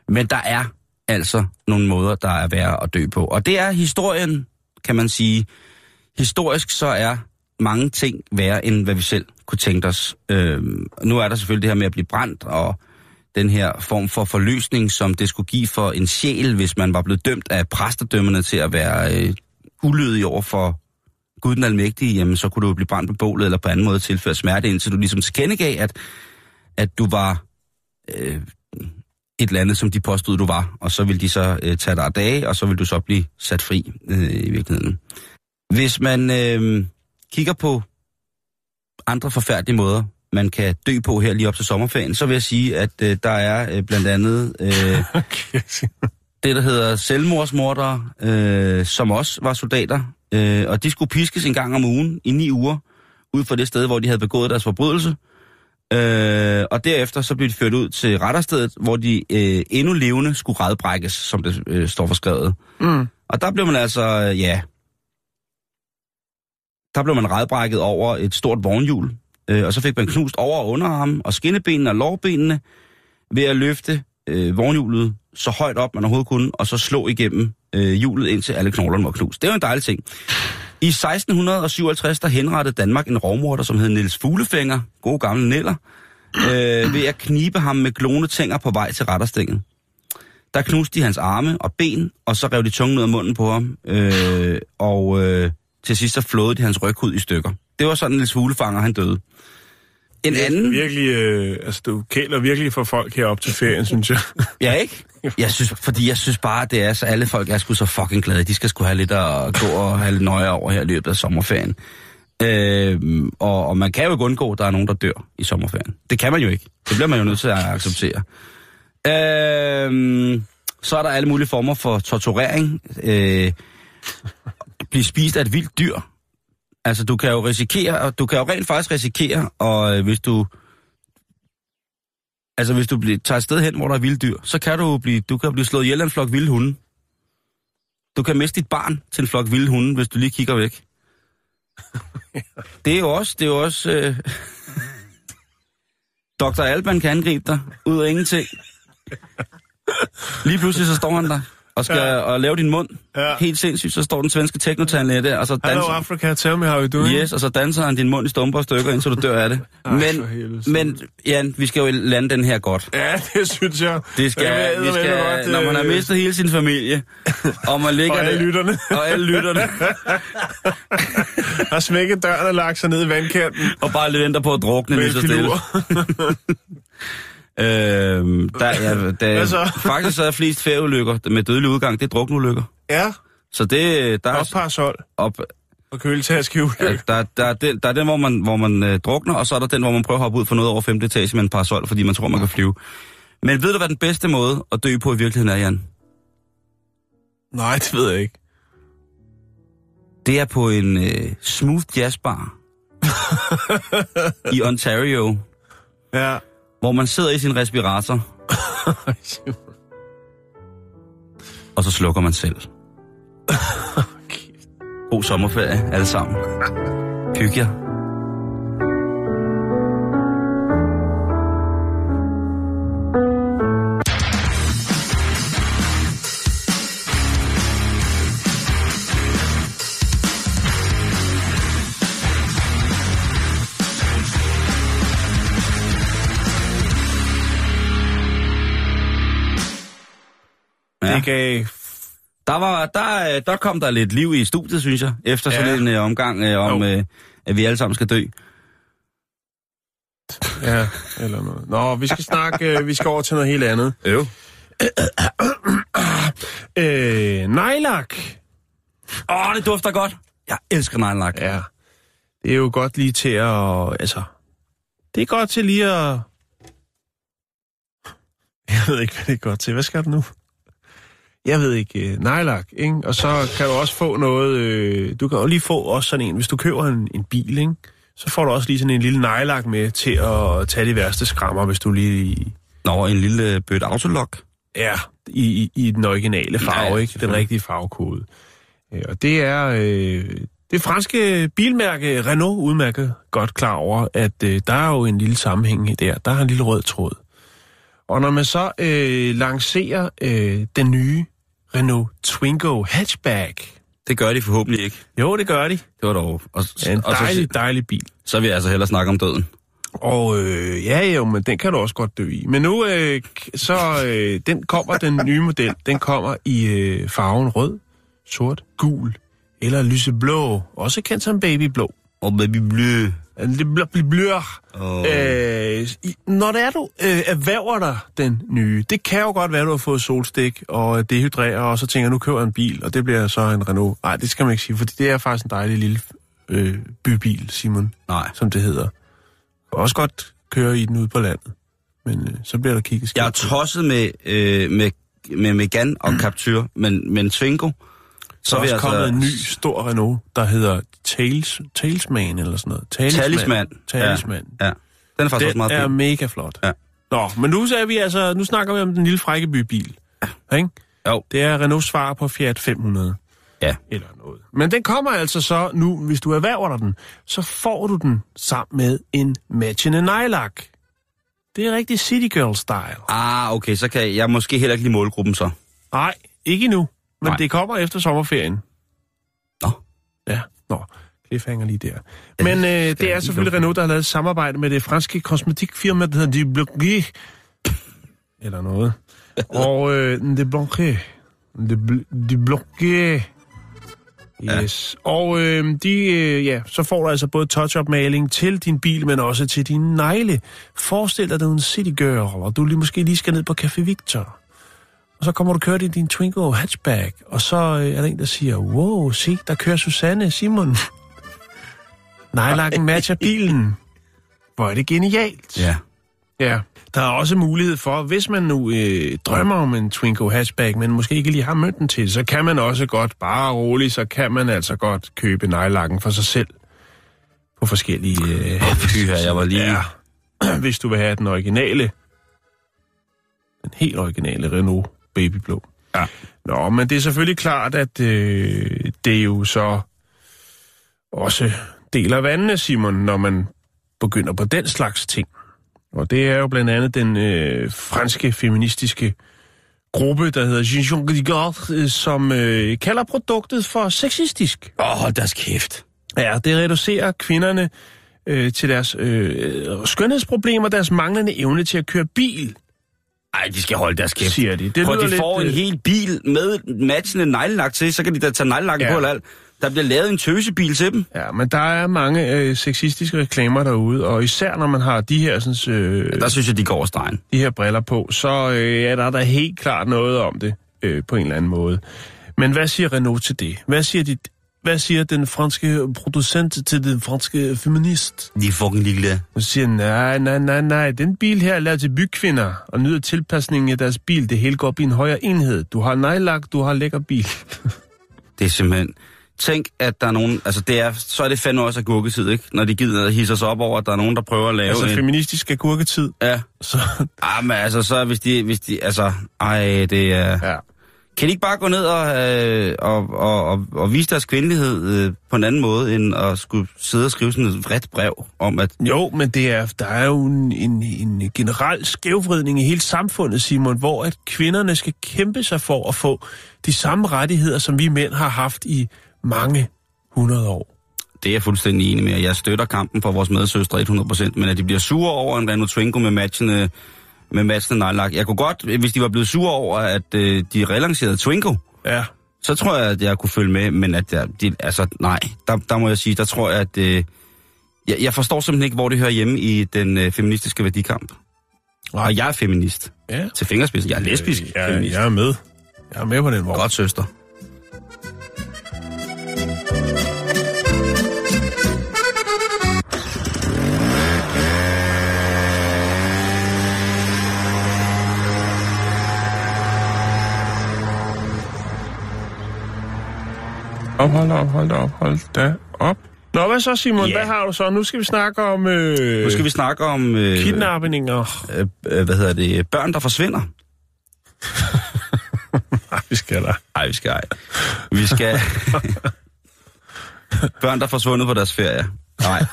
men der er altså nogle måder, der er værd at dø på. Og det er historien, kan man sige. Historisk så er mange ting værre, end hvad vi selv kunne tænke os. Øh, nu er der selvfølgelig det her med at blive brændt, og den her form for forløsning, som det skulle give for en sjæl, hvis man var blevet dømt af præstedømmerne til at være øh, ulydig over for Gud den Almægtige, jamen så kunne du jo blive brændt på bålet, eller på anden måde tilføre smerte, indtil du ligesom tilkendegav, at, at du var øh, et eller andet, som de påstod, du var, og så ville de så øh, tage dig af dage, og så vil du så blive sat fri øh, i virkeligheden. Hvis man øh, kigger på andre forfærdelige måder, man kan dø på her lige op til sommerferien, så vil jeg sige, at øh, der er øh, blandt andet øh, det, der hedder selvmordsmordere, øh, som også var soldater, øh, og de skulle piskes en gang om ugen i ni uger, ud fra det sted, hvor de havde begået deres forbrydelse. Øh, og derefter så blev de ført ud til retterstedet, hvor de øh, endnu levende skulle redbrækkes, som det øh, står forskrevet. Mm. Og der blev man altså, øh, ja, der blev man redbrækket over et stort vognhjul, øh, og så fik man knust over- og underarmen og skinnebenene og lårbenene ved at løfte øh, vognhjulet så højt op, man overhovedet kunne, og så slå igennem øh, hjulet, indtil alle knoglerne var knust. Det var en dejlig ting. I 1657, der henrettede Danmark en rovmorder, som hed Niels Fuglefænger, god gamle Neller, øh, ved at knibe ham med glonetænger på vej til retterstængen. Der knuste de hans arme og ben, og så rev de tungen ud af munden på ham, øh, og øh, til sidst så flåede de hans ryghud i stykker. Det var sådan, Niels Fuglefanger, han døde. En anden... Virkelig, øh, altså du kæler virkelig for folk herop til ferien, synes jeg. Ja, ikke? Jeg synes, fordi jeg synes bare, det er så, alle folk er sgu så fucking glade. De skal sgu have lidt at gå og have lidt nøje over her i løbet af sommerferien. Øhm, og, og man kan jo ikke undgå, at der er nogen, der dør i sommerferien. Det kan man jo ikke. Det bliver man jo nødt til at acceptere. Øhm, så er der alle mulige former for torturering. Øh, blive spist af et vildt dyr. Altså, du kan jo risikere, og du kan jo rent faktisk risikere, og øh, hvis du Altså, hvis du bliver, tager et sted hen, hvor der er vilde dyr, så kan du blive, du kan blive slået ihjel af en flok vilde hunde. Du kan miste dit barn til en flok vilde hunde, hvis du lige kigger væk. Det er jo også, det er jo også... Øh... Dr. Alban kan angribe dig ud af ingenting. Lige pludselig så står han der og skal ja. og lave din mund. Ja. Helt sindssygt, så står den svenske teknotandlæge der, og så danser... Hello Africa, tell me how you doing. Yes, og så danser han din mund i stumper og stykker, indtil du dør af det. Ej, men, men, Jan, vi skal jo lande den her godt. Ja, det synes jeg. Det skal, Jeg ved vi skal godt, når man har øh, mistet hele sin familie, og man ligger Og alle der- lytterne. og alle lytterne, Har smækket døren og lagt sig ned i vandkanten. og bare lidt venter på at drukne lige så stille. Øhm, der, ja, der, så? faktisk så er flest færdeulykker med dødelig udgang, det er drukneulykker. Ja, Så det, der er, også parasol op, og køletaske ja, der, der, er den, der er den, hvor man, hvor man øh, drukner, og så er der den, hvor man prøver at hoppe ud for noget over 5. etage med en parasol, fordi man tror, man kan flyve. Men ved du, hvad den bedste måde at dø på i virkeligheden er, Jan? Nej, det ved jeg ikke. Det er på en øh, smooth jazzbar i Ontario, Ja. Hvor man sidder i sin respirator, og så slukker man selv. God sommerferie, alle sammen. Hyg jer. Gav... Der, var, der, øh, der kom der lidt liv i studiet, synes jeg, efter Ja. sådan en øh, omgang øh, om, Jo. øh, at vi alle sammen skal dø. Ja, eller noget. Nå, vi skal snakke... øh, vi skal over til noget helt andet. Øv. Øh, nejlak. Åh, oh, det dufter godt. Jeg elsker nejlak. Ja. Det er jo godt lige til at... Altså... Det er godt til lige at... Jeg ved ikke, hvad det er godt til. Hvad skal du nu? Jeg ved ikke. Øh, nejlak, ikke? Og så kan du også få noget... Øh, du kan jo lige få også sådan en... Hvis du køber en, en bil, ikke? Så får du også lige sådan en lille nejlak med til at tage de værste skrammer, hvis du lige Nå, en lille bødt autolok. Ja, i, i, i den originale farve, Ja, ikke? Den rigtige farvekode. Øh, Og det er øh, det franske bilmærke Renault udmærket godt klar over, at øh, der er jo en lille sammenhæng i der. Der er en lille rød tråd. Og når man så øh, lancerer øh, den nye Renault Twingo hatchback, Det gør de forhåbentlig ikke. jo, det gør de. Det var dog... Og, er en og så, dejlig, dejlig bil. så vil jeg altså hellere snakke om døden. Og øh, ja, jo, men den kan du også godt dø i. Men nu, øh, så øh, den kommer, den nye model, den kommer i øh, farven rød, sort, gul eller lyseblå. Også kendt som babyblå. Og baby blø. Det bliver bl- blør. Åh. Øh, når det er, du øh, erhverver dig den nye, det kan jo godt være, du har fået solstik og dehydrerer, og så tænker, nu køber jeg en bil, og det bliver så en Renault. Nej, det skal man ikke sige, for det er faktisk en dejlig lille øh, bybil, Simon Nej. som det hedder. Og også godt køre i den ude på landet. Men øh, så bliver der kigget skidt. Jeg er tosset med, øh, med, med Megane og Captur, men, men Twingo... så er også jeg kommet altså- en ny stor Renault, der hedder Tales, Talesman eller sådan noget. Talisman. Talisman. Ja. Den er faktisk også Den meget er fin. mega flot. Ja. Nå, men nu, er vi altså, nu snakker vi om den lille frækkebybil. Ja. Ikke? Jo. Det er Renaults svar på Fiat 500. Ja. Eller noget. Men den kommer altså så nu, hvis du erhverver dig den, så får du den sammen med en matchende nejlak. Det er rigtig City Girl style. Ah, okay, så kan jeg, jeg måske heller ikke lide målgruppen så. Nej, ikke endnu. Men Nej. Det kommer efter sommerferien. Nå. Ja, nå. Cliffhanger lige der. Men øh, det er selvfølgelig Renault, der har lavet et samarbejde med det franske kosmetikfirma, der hedder De Bloqué. Eller noget. Og øh, De Bloqué. De, Bl- de Bloqué. Yes. Ja. Og øh, de, øh, ja, så får du altså både touch-up-maling til din bil, men også til din negle. Forestil dig, at du er en city girl, og du lige måske lige skal ned på Café Victor. Og så kommer du kørt i din Twingo hatchback, og så øh, er der en, der siger, wow, se, der kører Susanne Simon. Nejlakken matcher bilen. Hvor er det genialt. Ja. Ja. Der er også mulighed for, hvis man nu øh, drømmer om en Twingo hatchback, men måske ikke lige har mønten til, så kan man også godt, bare roligt, så kan man altså godt købe nejlakken for sig selv på forskellige øh, Fy her, jeg var lige... Ja. Hvis du vil have den originale, den helt originale Renault Babyblå. Ja. Nå, men det er selvfølgelig klart, at øh, det er jo så også deler vandene, Simon, når man begynder på den slags ting. Og det er jo blandt andet den øh, franske feministiske gruppe, der hedder de Garde, øh, som øh, kalder produktet for sexistisk. Åh, oh, hold deres kæft. Ja, det reducerer kvinderne øh, til deres øh, skønhedsproblemer, deres manglende evne til at køre bil, Ej, de skal holde deres kæft. siger de. Det Prøv, de får lidt, en øh, hel bil med matchende neglelak til, så kan de da tage neglelakken Ja. ja. på eller alt. Der bliver lavet en tøsebil til dem. Ja, men der er mange øh, sexistiske reklamer derude, og især når man har de her, sådan, øh, Der synes jeg, de går over stregen. de her briller på, så øh, er der, der helt klart noget om det øh, på en eller anden måde. Men hvad siger Renault til det? Hvad siger, de, hvad siger den franske producent til den franske feminist? De er fucking ligeglade. Hun siger, nej, nej, nej, nej, den bil her er lavet til bykvinder, og nyder tilpasningen af deres bil. Det hele går op i en højere enhed. Du har nejlak, du har lækker bil. Det er simpelthen... Tænk, at der er nogen... Altså, det er, så er det fandme også af gurketid, ikke? Når de gider at hisse sig op over, at der er nogen, der prøver at lave altså en... feministisk agurketid. Ja. Så, Ah, men altså, så hvis de... Hvis de altså, ej, det er... ja. Kan de ikke bare gå ned og, øh, og, og, og, og vise deres kvindelighed øh, på en anden måde, end at skulle sidde og skrive sådan et vredt brev om, at... Jo, men det er, der er jo en, en, en generel skævvridning i hele samfundet, Simon, hvor at kvinderne skal kæmpe sig for at få de samme rettigheder, som vi mænd har haft i mange hundrede år. Det er jeg fuldstændig enig med. Jeg støtter kampen for vores medsøstre 100%, men at de bliver sure over en Renault Twingo med matchende, med matchende nejlak. Jeg kunne godt, hvis de var blevet sure over, at øh, de relancerede Twingo, Ja, så tror jeg, at jeg kunne følge med, men at jeg, de, altså, nej, der, der må jeg sige, der tror jeg, at øh, jeg, jeg forstår simpelthen ikke, hvor det hører hjemme i den øh, feministiske værdikamp. Og jeg er feminist. ja. Til fingerspidsen. Jeg er lesbisk jeg, feminist. jeg er med. Jeg er med på den vogn. Godt, søster. Op, hold op, hold op, hold da op. Nå, hvad så, Simon? Ja. Hvad har du så? Nu skal vi snakke om øh, Nu skal vi snakke om... Øh, kidnapninger. øh, øh, hvad hedder det? Børn, der forsvinder. Nej, vi skal da. Nej, vi skal ej. Vi skal... Børn, der er forsvundet på deres ferie. Nej.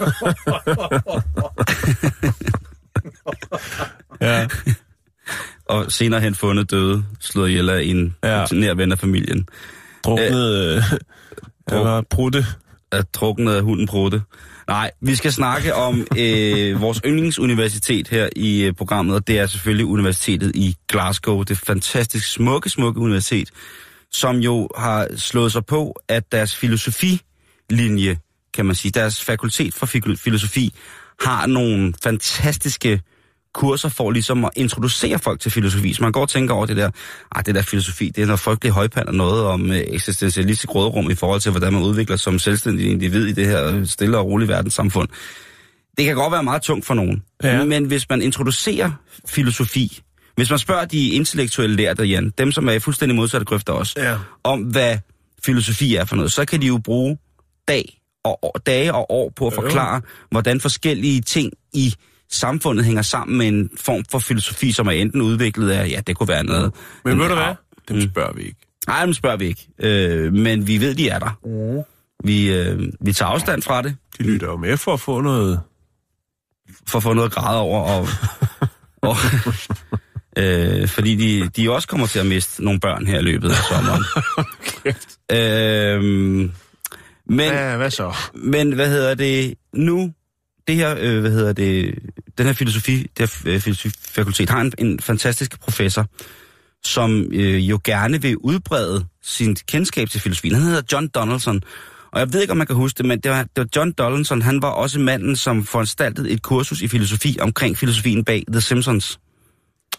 Ja. Og senere hen fundet døde, slået ihjel af en ja. nær ven af familien. Druknet... Øh, det var prutte. Er druknet af hunden Prutte. Nej, vi skal snakke om øh, vores yndlingsuniversitet her i øh, programmet, og det er selvfølgelig Universitetet i Glasgow. Det fantastisk smukke, smukke universitet, som jo har slået sig på, at deres filosofilinje, kan man sige, deres fakultet for fil- filosofi, har nogle fantastiske kurser for ligesom at introducere folk til filosofi. Så man går og tænker over det der, ah, det der filosofi, det er noget frygteligt højpand og noget om øh, eksistentialistisk råderum i forhold til, hvordan man udvikler som selvstændig individ i det her stille og rolige verdenssamfund. Det kan godt være meget tungt for nogen. Ja. Men hvis man introducerer filosofi, hvis man spørger de intellektuelle lærte, Jan, dem som er i fuldstændig modsatte grøfter også, Ja. om hvad filosofi er for noget, så kan de jo bruge dag og år, dage og år på at forklare, hvordan forskellige ting i samfundet hænger sammen med en form for filosofi, som er enten udviklet af, ja, det kunne være noget. Men ved du hvad? Ja, Dem spørger vi ikke. Nej, dem spørger vi ikke. Øh, men vi ved, de er der. Vi, øh, vi tager afstand fra det, De lytter jo med for at få noget... for at få noget grad over, og, og øh, fordi de, de også kommer til at miste nogle børn her i løbet af sommeren. øh, men, Ja, hvad så? men hvad hedder det nu? Det her, øh, hvad hedder det, den her filosofi, det her øh, filosofifakultet har en, en fantastisk professor, som øh, jo gerne vil udbrede sin kendskab til filosofien. Han hedder John Donaldson, og jeg ved ikke, om man kan huske det, men det var, det var John Donaldson, han var også manden, som foranstaltede et kursus i filosofi omkring filosofien bag The Simpsons,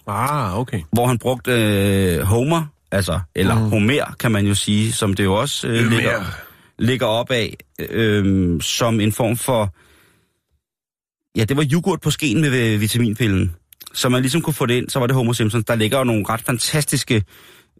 Ah, okay. hvor han brugte øh, Homer, altså, eller mm. Homer, kan man jo sige, som det jo også øh, ligger, ligger op af, øh, som en form for, ja, det var yoghurt på skeen med øh, vitaminpillen. Så man ligesom kunne få det ind, så var det Homer Simpsons. Der ligger jo nogle ret fantastiske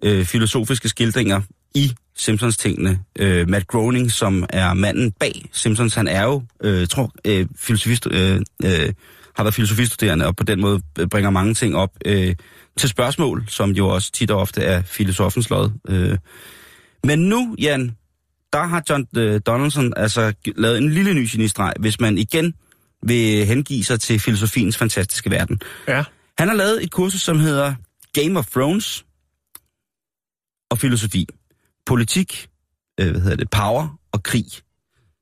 øh, filosofiske skildringer i Simpsons-tingene. Øh, Matt Groening, som er manden bag Simpsons, han er jo, øh, tror, øh, filosofist, øh, øh, har været filosofistuderende, og på den måde øh, bringer mange ting op øh, til spørgsmål, som jo også tit og ofte er filosofens lod. Øh. Men nu, Jan, der har John øh, Donaldson altså lavet en lille ny genistreg, hvis man igen vil hengive sig til filosofiens fantastiske verden. Ja. Han har lavet et kursus, som hedder Game of Thrones og filosofi. Politik, øh, hvad hedder det, power og krig.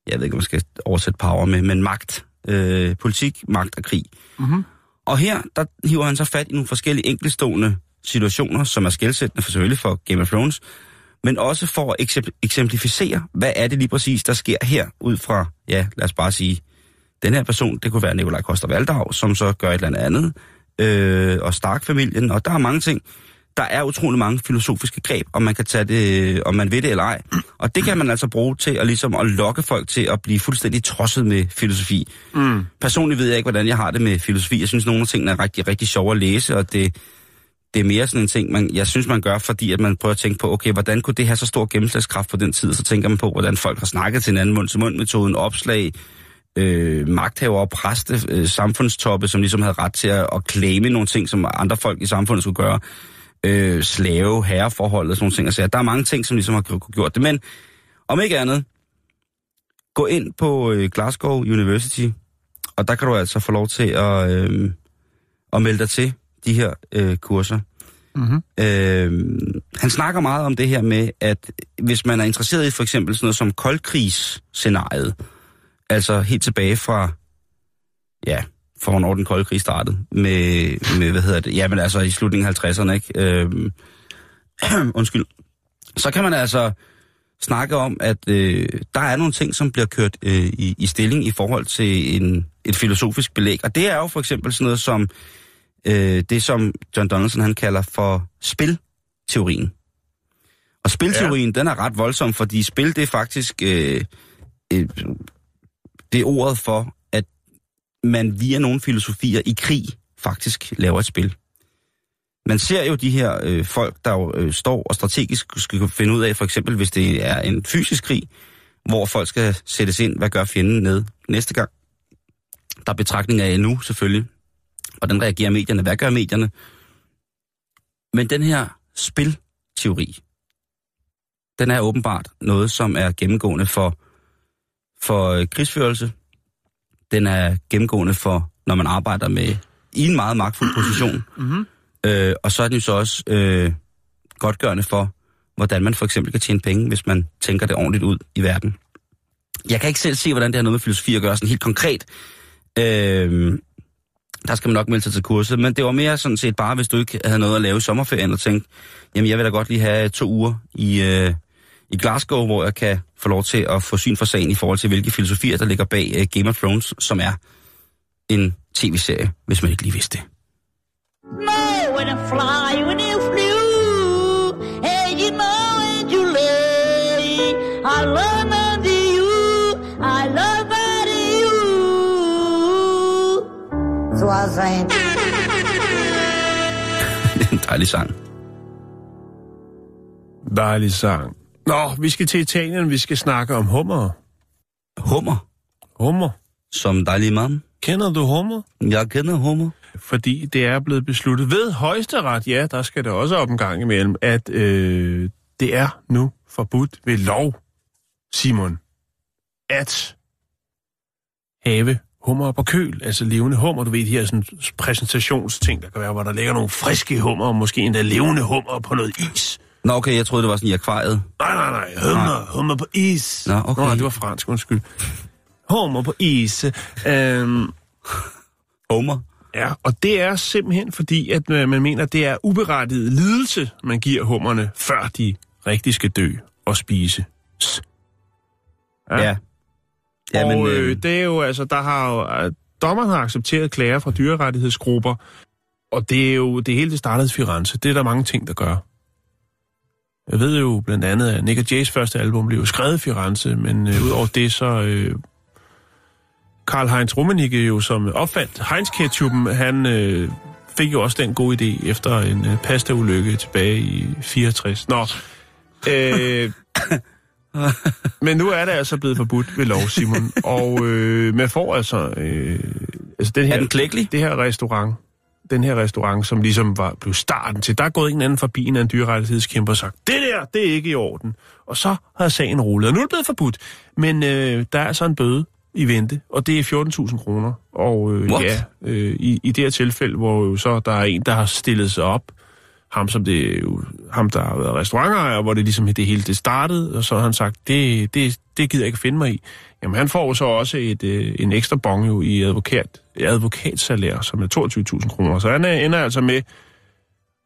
Jeg ved ikke, om man skal oversætte power med, men magt. Øh, politik, magt og krig. Mhm. Og her, der hiver han så fat i nogle forskellige enkeltstående situationer, som er skældsættende for selvfølgelig for Game of Thrones, men også for at eksempl- eksemplificere, hvad er det lige præcis, der sker her, ud fra, ja, lad os bare sige, den her person, det kunne være Nikolaj Koster Valdau, som så gør et eller andet øh, og Stark-familien, og der er mange ting. Der er utrolig mange filosofiske greb, og man kan tage det, om man ved det eller ej. Og det kan man altså bruge til at, ligesom, at lokke folk til at blive fuldstændig tosset med filosofi. Mm. Personligt ved jeg ikke, hvordan jeg har det med filosofi. Jeg synes, nogle af tingene er rigtig, rigtig sjove at læse, og det, det er mere sådan en ting, man, jeg synes, man gør, fordi at man prøver at tænke på, okay, hvordan kunne det have så stor gennemslagskraft på den tid? Så tænker man på, hvordan folk har snakket til hinanden, mund-til-mund-metoden, opslag, øh, magthaver og præste, øh, samfundstoppe, som ligesom havde ret til at, at claime nogle ting, som andre folk i samfundet skulle gøre. Øh, slave, herreforhold og sådan nogle ting. Altså, der er mange ting, som ligesom har gjort- det. Men om ikke andet, gå ind på øh, Glasgow University, og der kan du altså få lov til at, øh, at melde dig til de her øh, kurser. Mhm. Øh, han snakker meget om det her med, at hvis man er interesseret i for eksempel sådan noget som koldkrigsscenariet, altså helt tilbage fra, ja, for hvornår den kolde krig startede, med, med hvad hedder det, ja, men altså i slutningen af 50'erne, ikke? Øh, undskyld. Så kan man altså snakke om, at øh, der er nogle ting, som bliver kørt øh, i, i stilling i forhold til en, et filosofisk belæg. Og det er jo for eksempel sådan noget som øh, det, som John Donaldson han kalder for spilteorien. Og spilteorien, ja. den er ret voldsom, fordi spil, det er faktisk øh, øh, det er ordet for, at man via nogle filosofier i krig faktisk laver et spil. Man ser jo de her øh, folk, der jo, øh, står og strategisk skal finde ud af, for eksempel hvis det er en fysisk krig, hvor folk skal sættes ind, hvad gør fjenden ned næste gang. Der er betragtning af nu selvfølgelig. Hvordan reagerer medierne? Hvad gør medierne? Men den her spilteori, den er åbenbart noget, som er gennemgående for, for øh, krigsførelse. Den er gennemgående for, når man arbejder med i en meget magtfuld position. Mhm. Øh, og så er den jo så også øh, godtgørende for, hvordan man for eksempel kan tjene penge, hvis man tænker det ordentligt ud i verden. Jeg kan ikke selv se, hvordan det har noget med filosofi at gøre, sådan helt konkret. Øh, der skal man nok melde sig til kurset, men det var mere sådan set bare, hvis du ikke havde noget at lave i sommerferien, og tænkte, jamen jeg vil da godt lige have to uger i, øh, i Glasgow, hvor jeg kan få lov til at få syn for sagen i forhold til, hvilke filosofier, der ligger bag øh, Game of Thrones, som er en tv-serie, hvis man ikke lige vidste det. know when I fly, when you flew, and you know and you lay. I love under you, I love under you. So I saying. Det er en dejlig sang. Dejlig sang. Nå, vi skal til Italien, vi skal snakke om hummer. Hummer, Hummer. som dejlig mand. Kender du hummer? Jeg kender hummer. Fordi det er blevet besluttet ved højesteret, ja, der skal det også op en gang imellem, at øh, det er nu forbudt ved lov, Simon, at have hummer på køl, altså levende hummer. Du ved, de her sådan præsentationsting, der kan være, hvor der ligger nogle friske hummer, og måske endda levende hummer på noget is. Nå okay, jeg troede, det var sådan i akvariet. Nej, nej, nej, hummer, hummer på is. Nå, okay. Nå, det var fransk, undskyld. Hummer på is. Øhm, Homer. Ja, og det er simpelthen fordi, at øh, man mener, at det er uberettiget lidelse, man giver hummerne, før de rigtig skal dø og spise. Ja. ja. Ja, men, og øh, øh, det er jo, altså, der har jo, øh, dommeren har accepteret klager fra dyrerettighedsgrupper, og det er jo, det hele det startede i Firenze. Det er der mange ting, der gør. Jeg ved jo blandt andet, at Nick Jays første album blev skrevet i Firenze, men øh, udover det, så øh, Karl Heinz Rummenigge jo, som opfandt Heinz ketchupen, han øh, fik jo også den gode idé efter en øh, pasta-ulykke tilbage i 64. Nå, øh, men nu er det altså blevet forbudt ved lov, Simon. Og øh, man får altså... Øh, altså den her, Er den klækkelig? Det her restaurant, den her restaurant, som ligesom var, blev starten til, der er gået en anden forbi en af en dyrerettighedskæmper og sagt, det der, det er ikke i orden. Og så har sagen rullet, og nu er det blevet forbudt. Men øh, der er altså en bøde i vente, og det er 14.000 kroner. Og øh, What? ja, øh, i, i det her tilfælde, hvor jo så der er en, der har stillet sig op, ham som det jo, ham der har været restaurantejer, hvor det ligesom det hele det startede, og så har han sagt, det, det, det gider jeg ikke finde mig i. Jamen han får jo så også et, øh, en ekstra bong jo i advokat, advokatsalær, som er 22.000 kroner. Så han er, ender altså med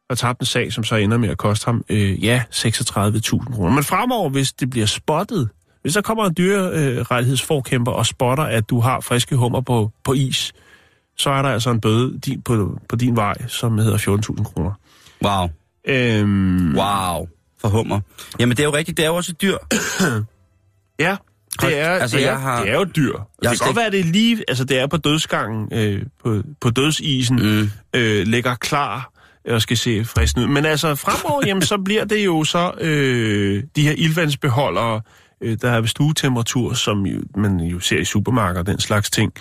at tabe en sag, som så ender med at koste ham, øh, ja, 36.000 kroner. Men fremover, hvis det bliver spottet, hvis der kommer en dyrerettighedsforkæmper og spotter, at du har friske hummer på, på is, så er der altså en bøde din, på, på din vej, som hedder 14.000 kroner. Wow. Øhm, Wow. For hummer. Jamen, det er jo rigtigt. Det er jo også et dyr. Ja, det er, altså, det, er, jeg har- det er jo dyr. Jeg Det kan slet godt være, det er lige... Altså, det er på dødsgangen, øh, på, på dødsisen, mm. øh, ligger klar og skal se fristen ud. Men altså, fremover, jamen, så bliver det jo så øh, de her ildvandsbeholdere, øh, der er ved stuetemperatur, som jo, man jo ser i supermarkeder den slags ting.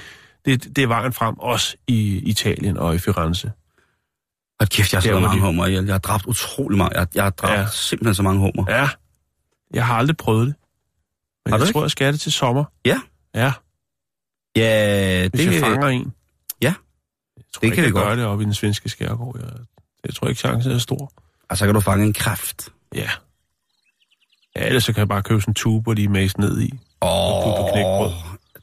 Det, det er vejen frem, også i Italien og i Firenze. Hold kæft, jeg har slået mange de- hummer ihjel. Jeg har dræbt utrolig meget. Jeg, jeg har dræbt Ja. simpelthen så mange hummer. Ja, jeg har aldrig prøvet det. Men Har du jeg ikke? tror, jeg skal det til sommer. Ja. Ja, Ja, hvis det, jeg fanger en. Ja. Jeg tror Det ikke, kan jeg godt. gør det oppe i den svenske skærgård. Jeg, jeg tror ikke, chancen er stor. og så kan du fange en kræft. Ja. Ja, ellers så kan jeg bare købe sådan en tube, hvor de er mast ned i. Og på knækbrød.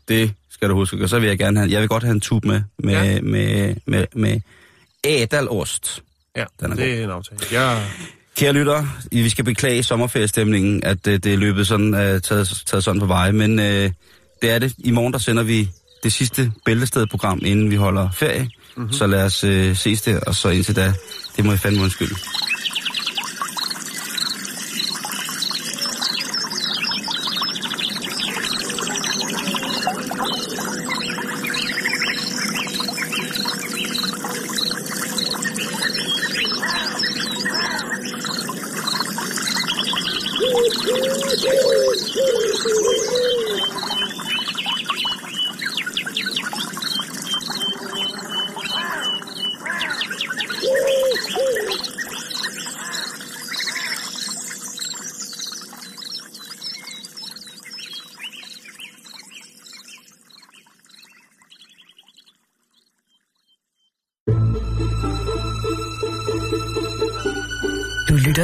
det skal du huske. Og så vil jeg gerne have, jeg vil godt have en tube med, med, Ja. ja. med, med, med ædalost. Ja, Den er det er en aftale. Jeg, Kære lytter, vi skal beklage sommerferiestemningen, at øh, det er løbet sådan, øh, taget, taget sådan på veje, men øh, det er det. I morgen der sender vi det sidste bæltestedprogram, inden vi holder ferie. Mm-hmm. Så lad os øh, ses der, og så indtil da, det må I fandme undskylde.